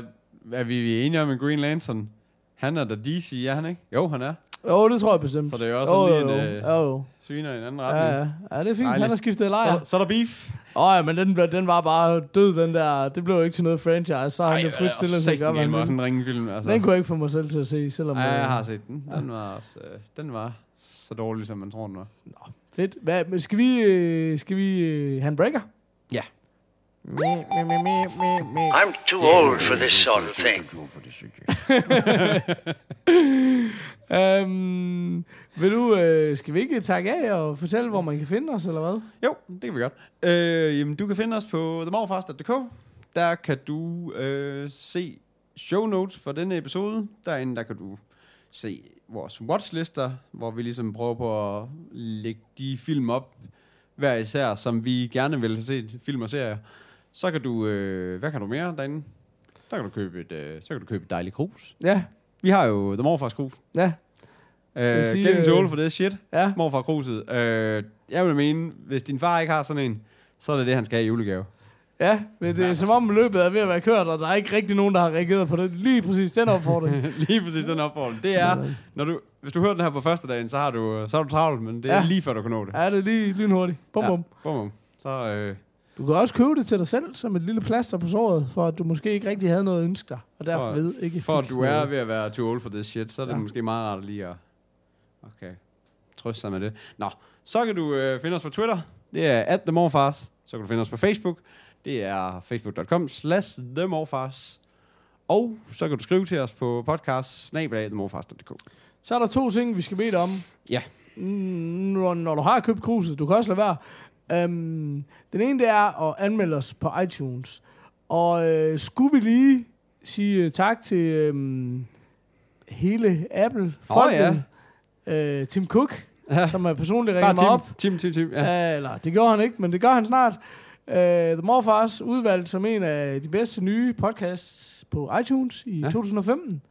er vi enige om, at Green Lantern, han er der DC, er han ikke? Jo, han er. Jo, det tror jeg bestemt. Så det er jo også jo, lige jo, en, jo. øh, jo, jo. Sviner i en anden Ja, retning. ja. ja, det er fint. Dejligt. Han har skiftet lejr. Så, så er der beef. Åh oh, ja, men den, den var bare død, den der. Det blev jo ikke til noget franchise. Så har han jo frit stillet sig hvad han også en ringefilm. Altså. Den kunne jeg ikke få mig selv til at se, selvom... Ej, jeg øh, har set den. Den var, også, øh, den var så dårlig, som man tror, den var. Fedt. Hvad, men skal vi, øh, skal vi øh, have en breaker? Ja. I'm too old for this sort of thing. Um, *laughs* vil du, øh, skal vi ikke takke af og fortælle, hvor man kan finde os, eller hvad? Jo, det kan vi godt. Øh, jamen, du kan finde os på themorfast.dk. Der kan du øh, se show notes for denne episode. Derinde der kan du se vores watchlister, hvor vi ligesom prøver på at lægge de film op, hver især, som vi gerne vil have set film og serier. Så kan du, øh, hvad kan du mere derinde? Der kan du købe et, øh, så kan du købe et dejligt krus. Ja, Vi har jo The Morfars krus. ja, Øh, sige, Getting øh, for this shit. ja. Morfar kruset. Øh, jeg vil mene, hvis din far ikke har sådan en, så er det det, han skal have i julegave. Ja, men det er som om løbet er ved at være kørt, og der er ikke rigtig nogen, der har reageret på det. Lige præcis den opfordring. *laughs* lige præcis den opfordring. Det er, når du, hvis du hører den her på første dagen, så har du, så har du travlt, men det er Ja. lige før du kan nå det. Ja, det er lige lynhurtigt. Bum, bum. Ja, bum, bum. Så, øh, Du kan også købe det til dig selv, som et lille plaster på såret, for at du måske ikke rigtig havde noget at ønske dig, og derfor For- ved ikke for at du er ved at være too old for this shit, så er det Ja. måske meget rart lige at okay, trøste sig med det. Nå, så kan du øh, finde os på Twitter. Det er at themorfars. Så kan du finde os på Facebook. Det er facebook.com slash themorfars. Og så kan du skrive til os på podcast. Så er der to ting, vi skal bede om. Ja. Når, når du har købt kruset, du kan også lade være. Um, den ene, det er at anmelde os på iTunes. Og øh, skulle vi lige sige øh, tak til um, hele Apple, folket, øh, Tim Cook, Ja. som er personligt ringet mig op. Tim, Tim, Tim. Ja. Ja. eller det gjorde han ikke, men det gør han snart. Uh, The Morfars udvalgt som en af de bedste nye podcasts på iTunes i Ja. ja. 2015.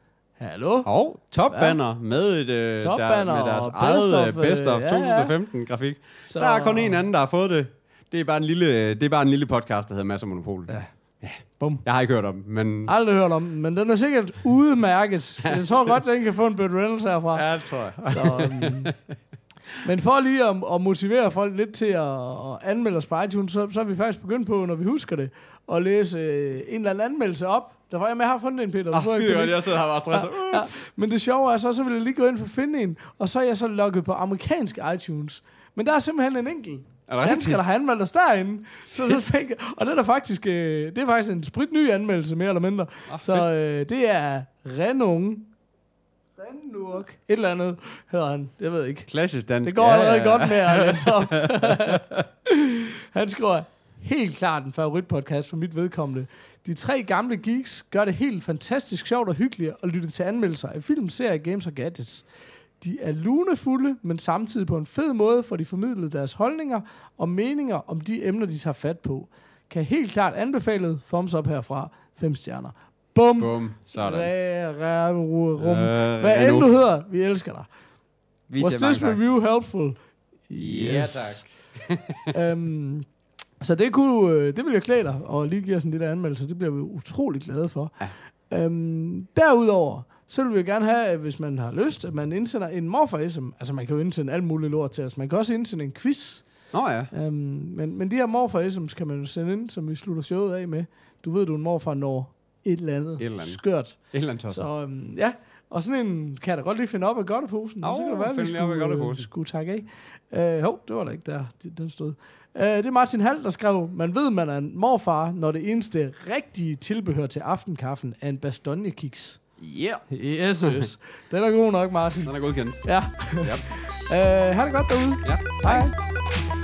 Hallo? Og topbanner ja. med, et, øh, der, Topbanner med deres eget best øh, of, best of øh, ja, ja. 2015 grafik. Så, Der er kun en anden, der har fået det. Det er bare en lille, det er bare en lille podcast, der hedder Masser Monopol. Ja. Bum. Jeg har ikke hørt om den, men... Aldrig hørt om den, men den er sikkert udmærket. *laughs* Jeg tror godt, den kan få en Burt Reynolds herfra. Ja, det tror jeg. Så, um, men for lige at, at motivere folk lidt til at, at anmelde os på iTunes, så, så er vi faktisk begyndt på, når vi husker det, at læse øh, en eller anden anmeldelse op. Der var jeg med, jeg har fundet en, Peter. Skide finde godt, jeg sidder her bare stresset. Ja, ja. Men det sjove er så, så vil jeg lige gå ind for at finde en, og så er jeg så logget på amerikansk iTunes. Men der er simpelthen en enkelt Er det dansker, der har anmeldt os derinde. Så, så tænker, jeg- og det er, faktisk, øh, det er faktisk en sprit ny anmeldelse, mere eller mindre. Ah, Så øh, det er Renung. Renung. Et eller andet hedder han. Jeg ved ikke. Klassisk dansk. Det går allerede godt med at læse op. *laughs* Han skriver, helt klart en favoritpodcast for mit vedkommende. De tre gamle geeks gør det helt fantastisk sjovt og hyggeligt at lytte til anmeldelser af film, serier, games og gadgets. De er lunefulde, men samtidig på en fed måde får de formidlet deres holdninger og meninger om de emner, de tager fat på. Kan helt klart anbefale thumbs up herfra. Fem stjerner. Bum. Bum. Sådan. Re, re, rum. Øh, Hvad end du hedder, vi elsker dig. Vi Was this review helpful? Ja, tak. øhm, så det kunne, øh, det vil jeg klæde dig, og lige give os en lille anmeldelse. Det bliver vi utrolig glade for. Ja. Øhm, derudover, så vil vi gerne have, hvis man har lyst, at man indsender en morfar SM. Altså, man kan jo indsende alt muligt lort til os. Man kan også indsende en quiz. Nå ja. Øhm, men, men de her morfar SM's kan man jo sende ind, som vi slutter showet af med. Du ved, du er en morfar når et eller andet, Et eller andet. skørt. Et eller andet tosset. Så øhm, ja, og sådan en kan jeg da godt lige finde op af godteposen. og så kan det være, vi op skulle, øh, godteposen. skulle takke af. Øh, hov, det var der ikke der, de- den stod. Øh, det er Martin Hall, der skrev, man ved, man er en morfar, når det eneste rigtige tilbehør til aftenkaffen er en bastogne-kiks. Yeah. Yes, yes. Den er god nok, Martin. Den er godkendt. Ja. Yep. øh, ha' det godt derude. Ja. Hej.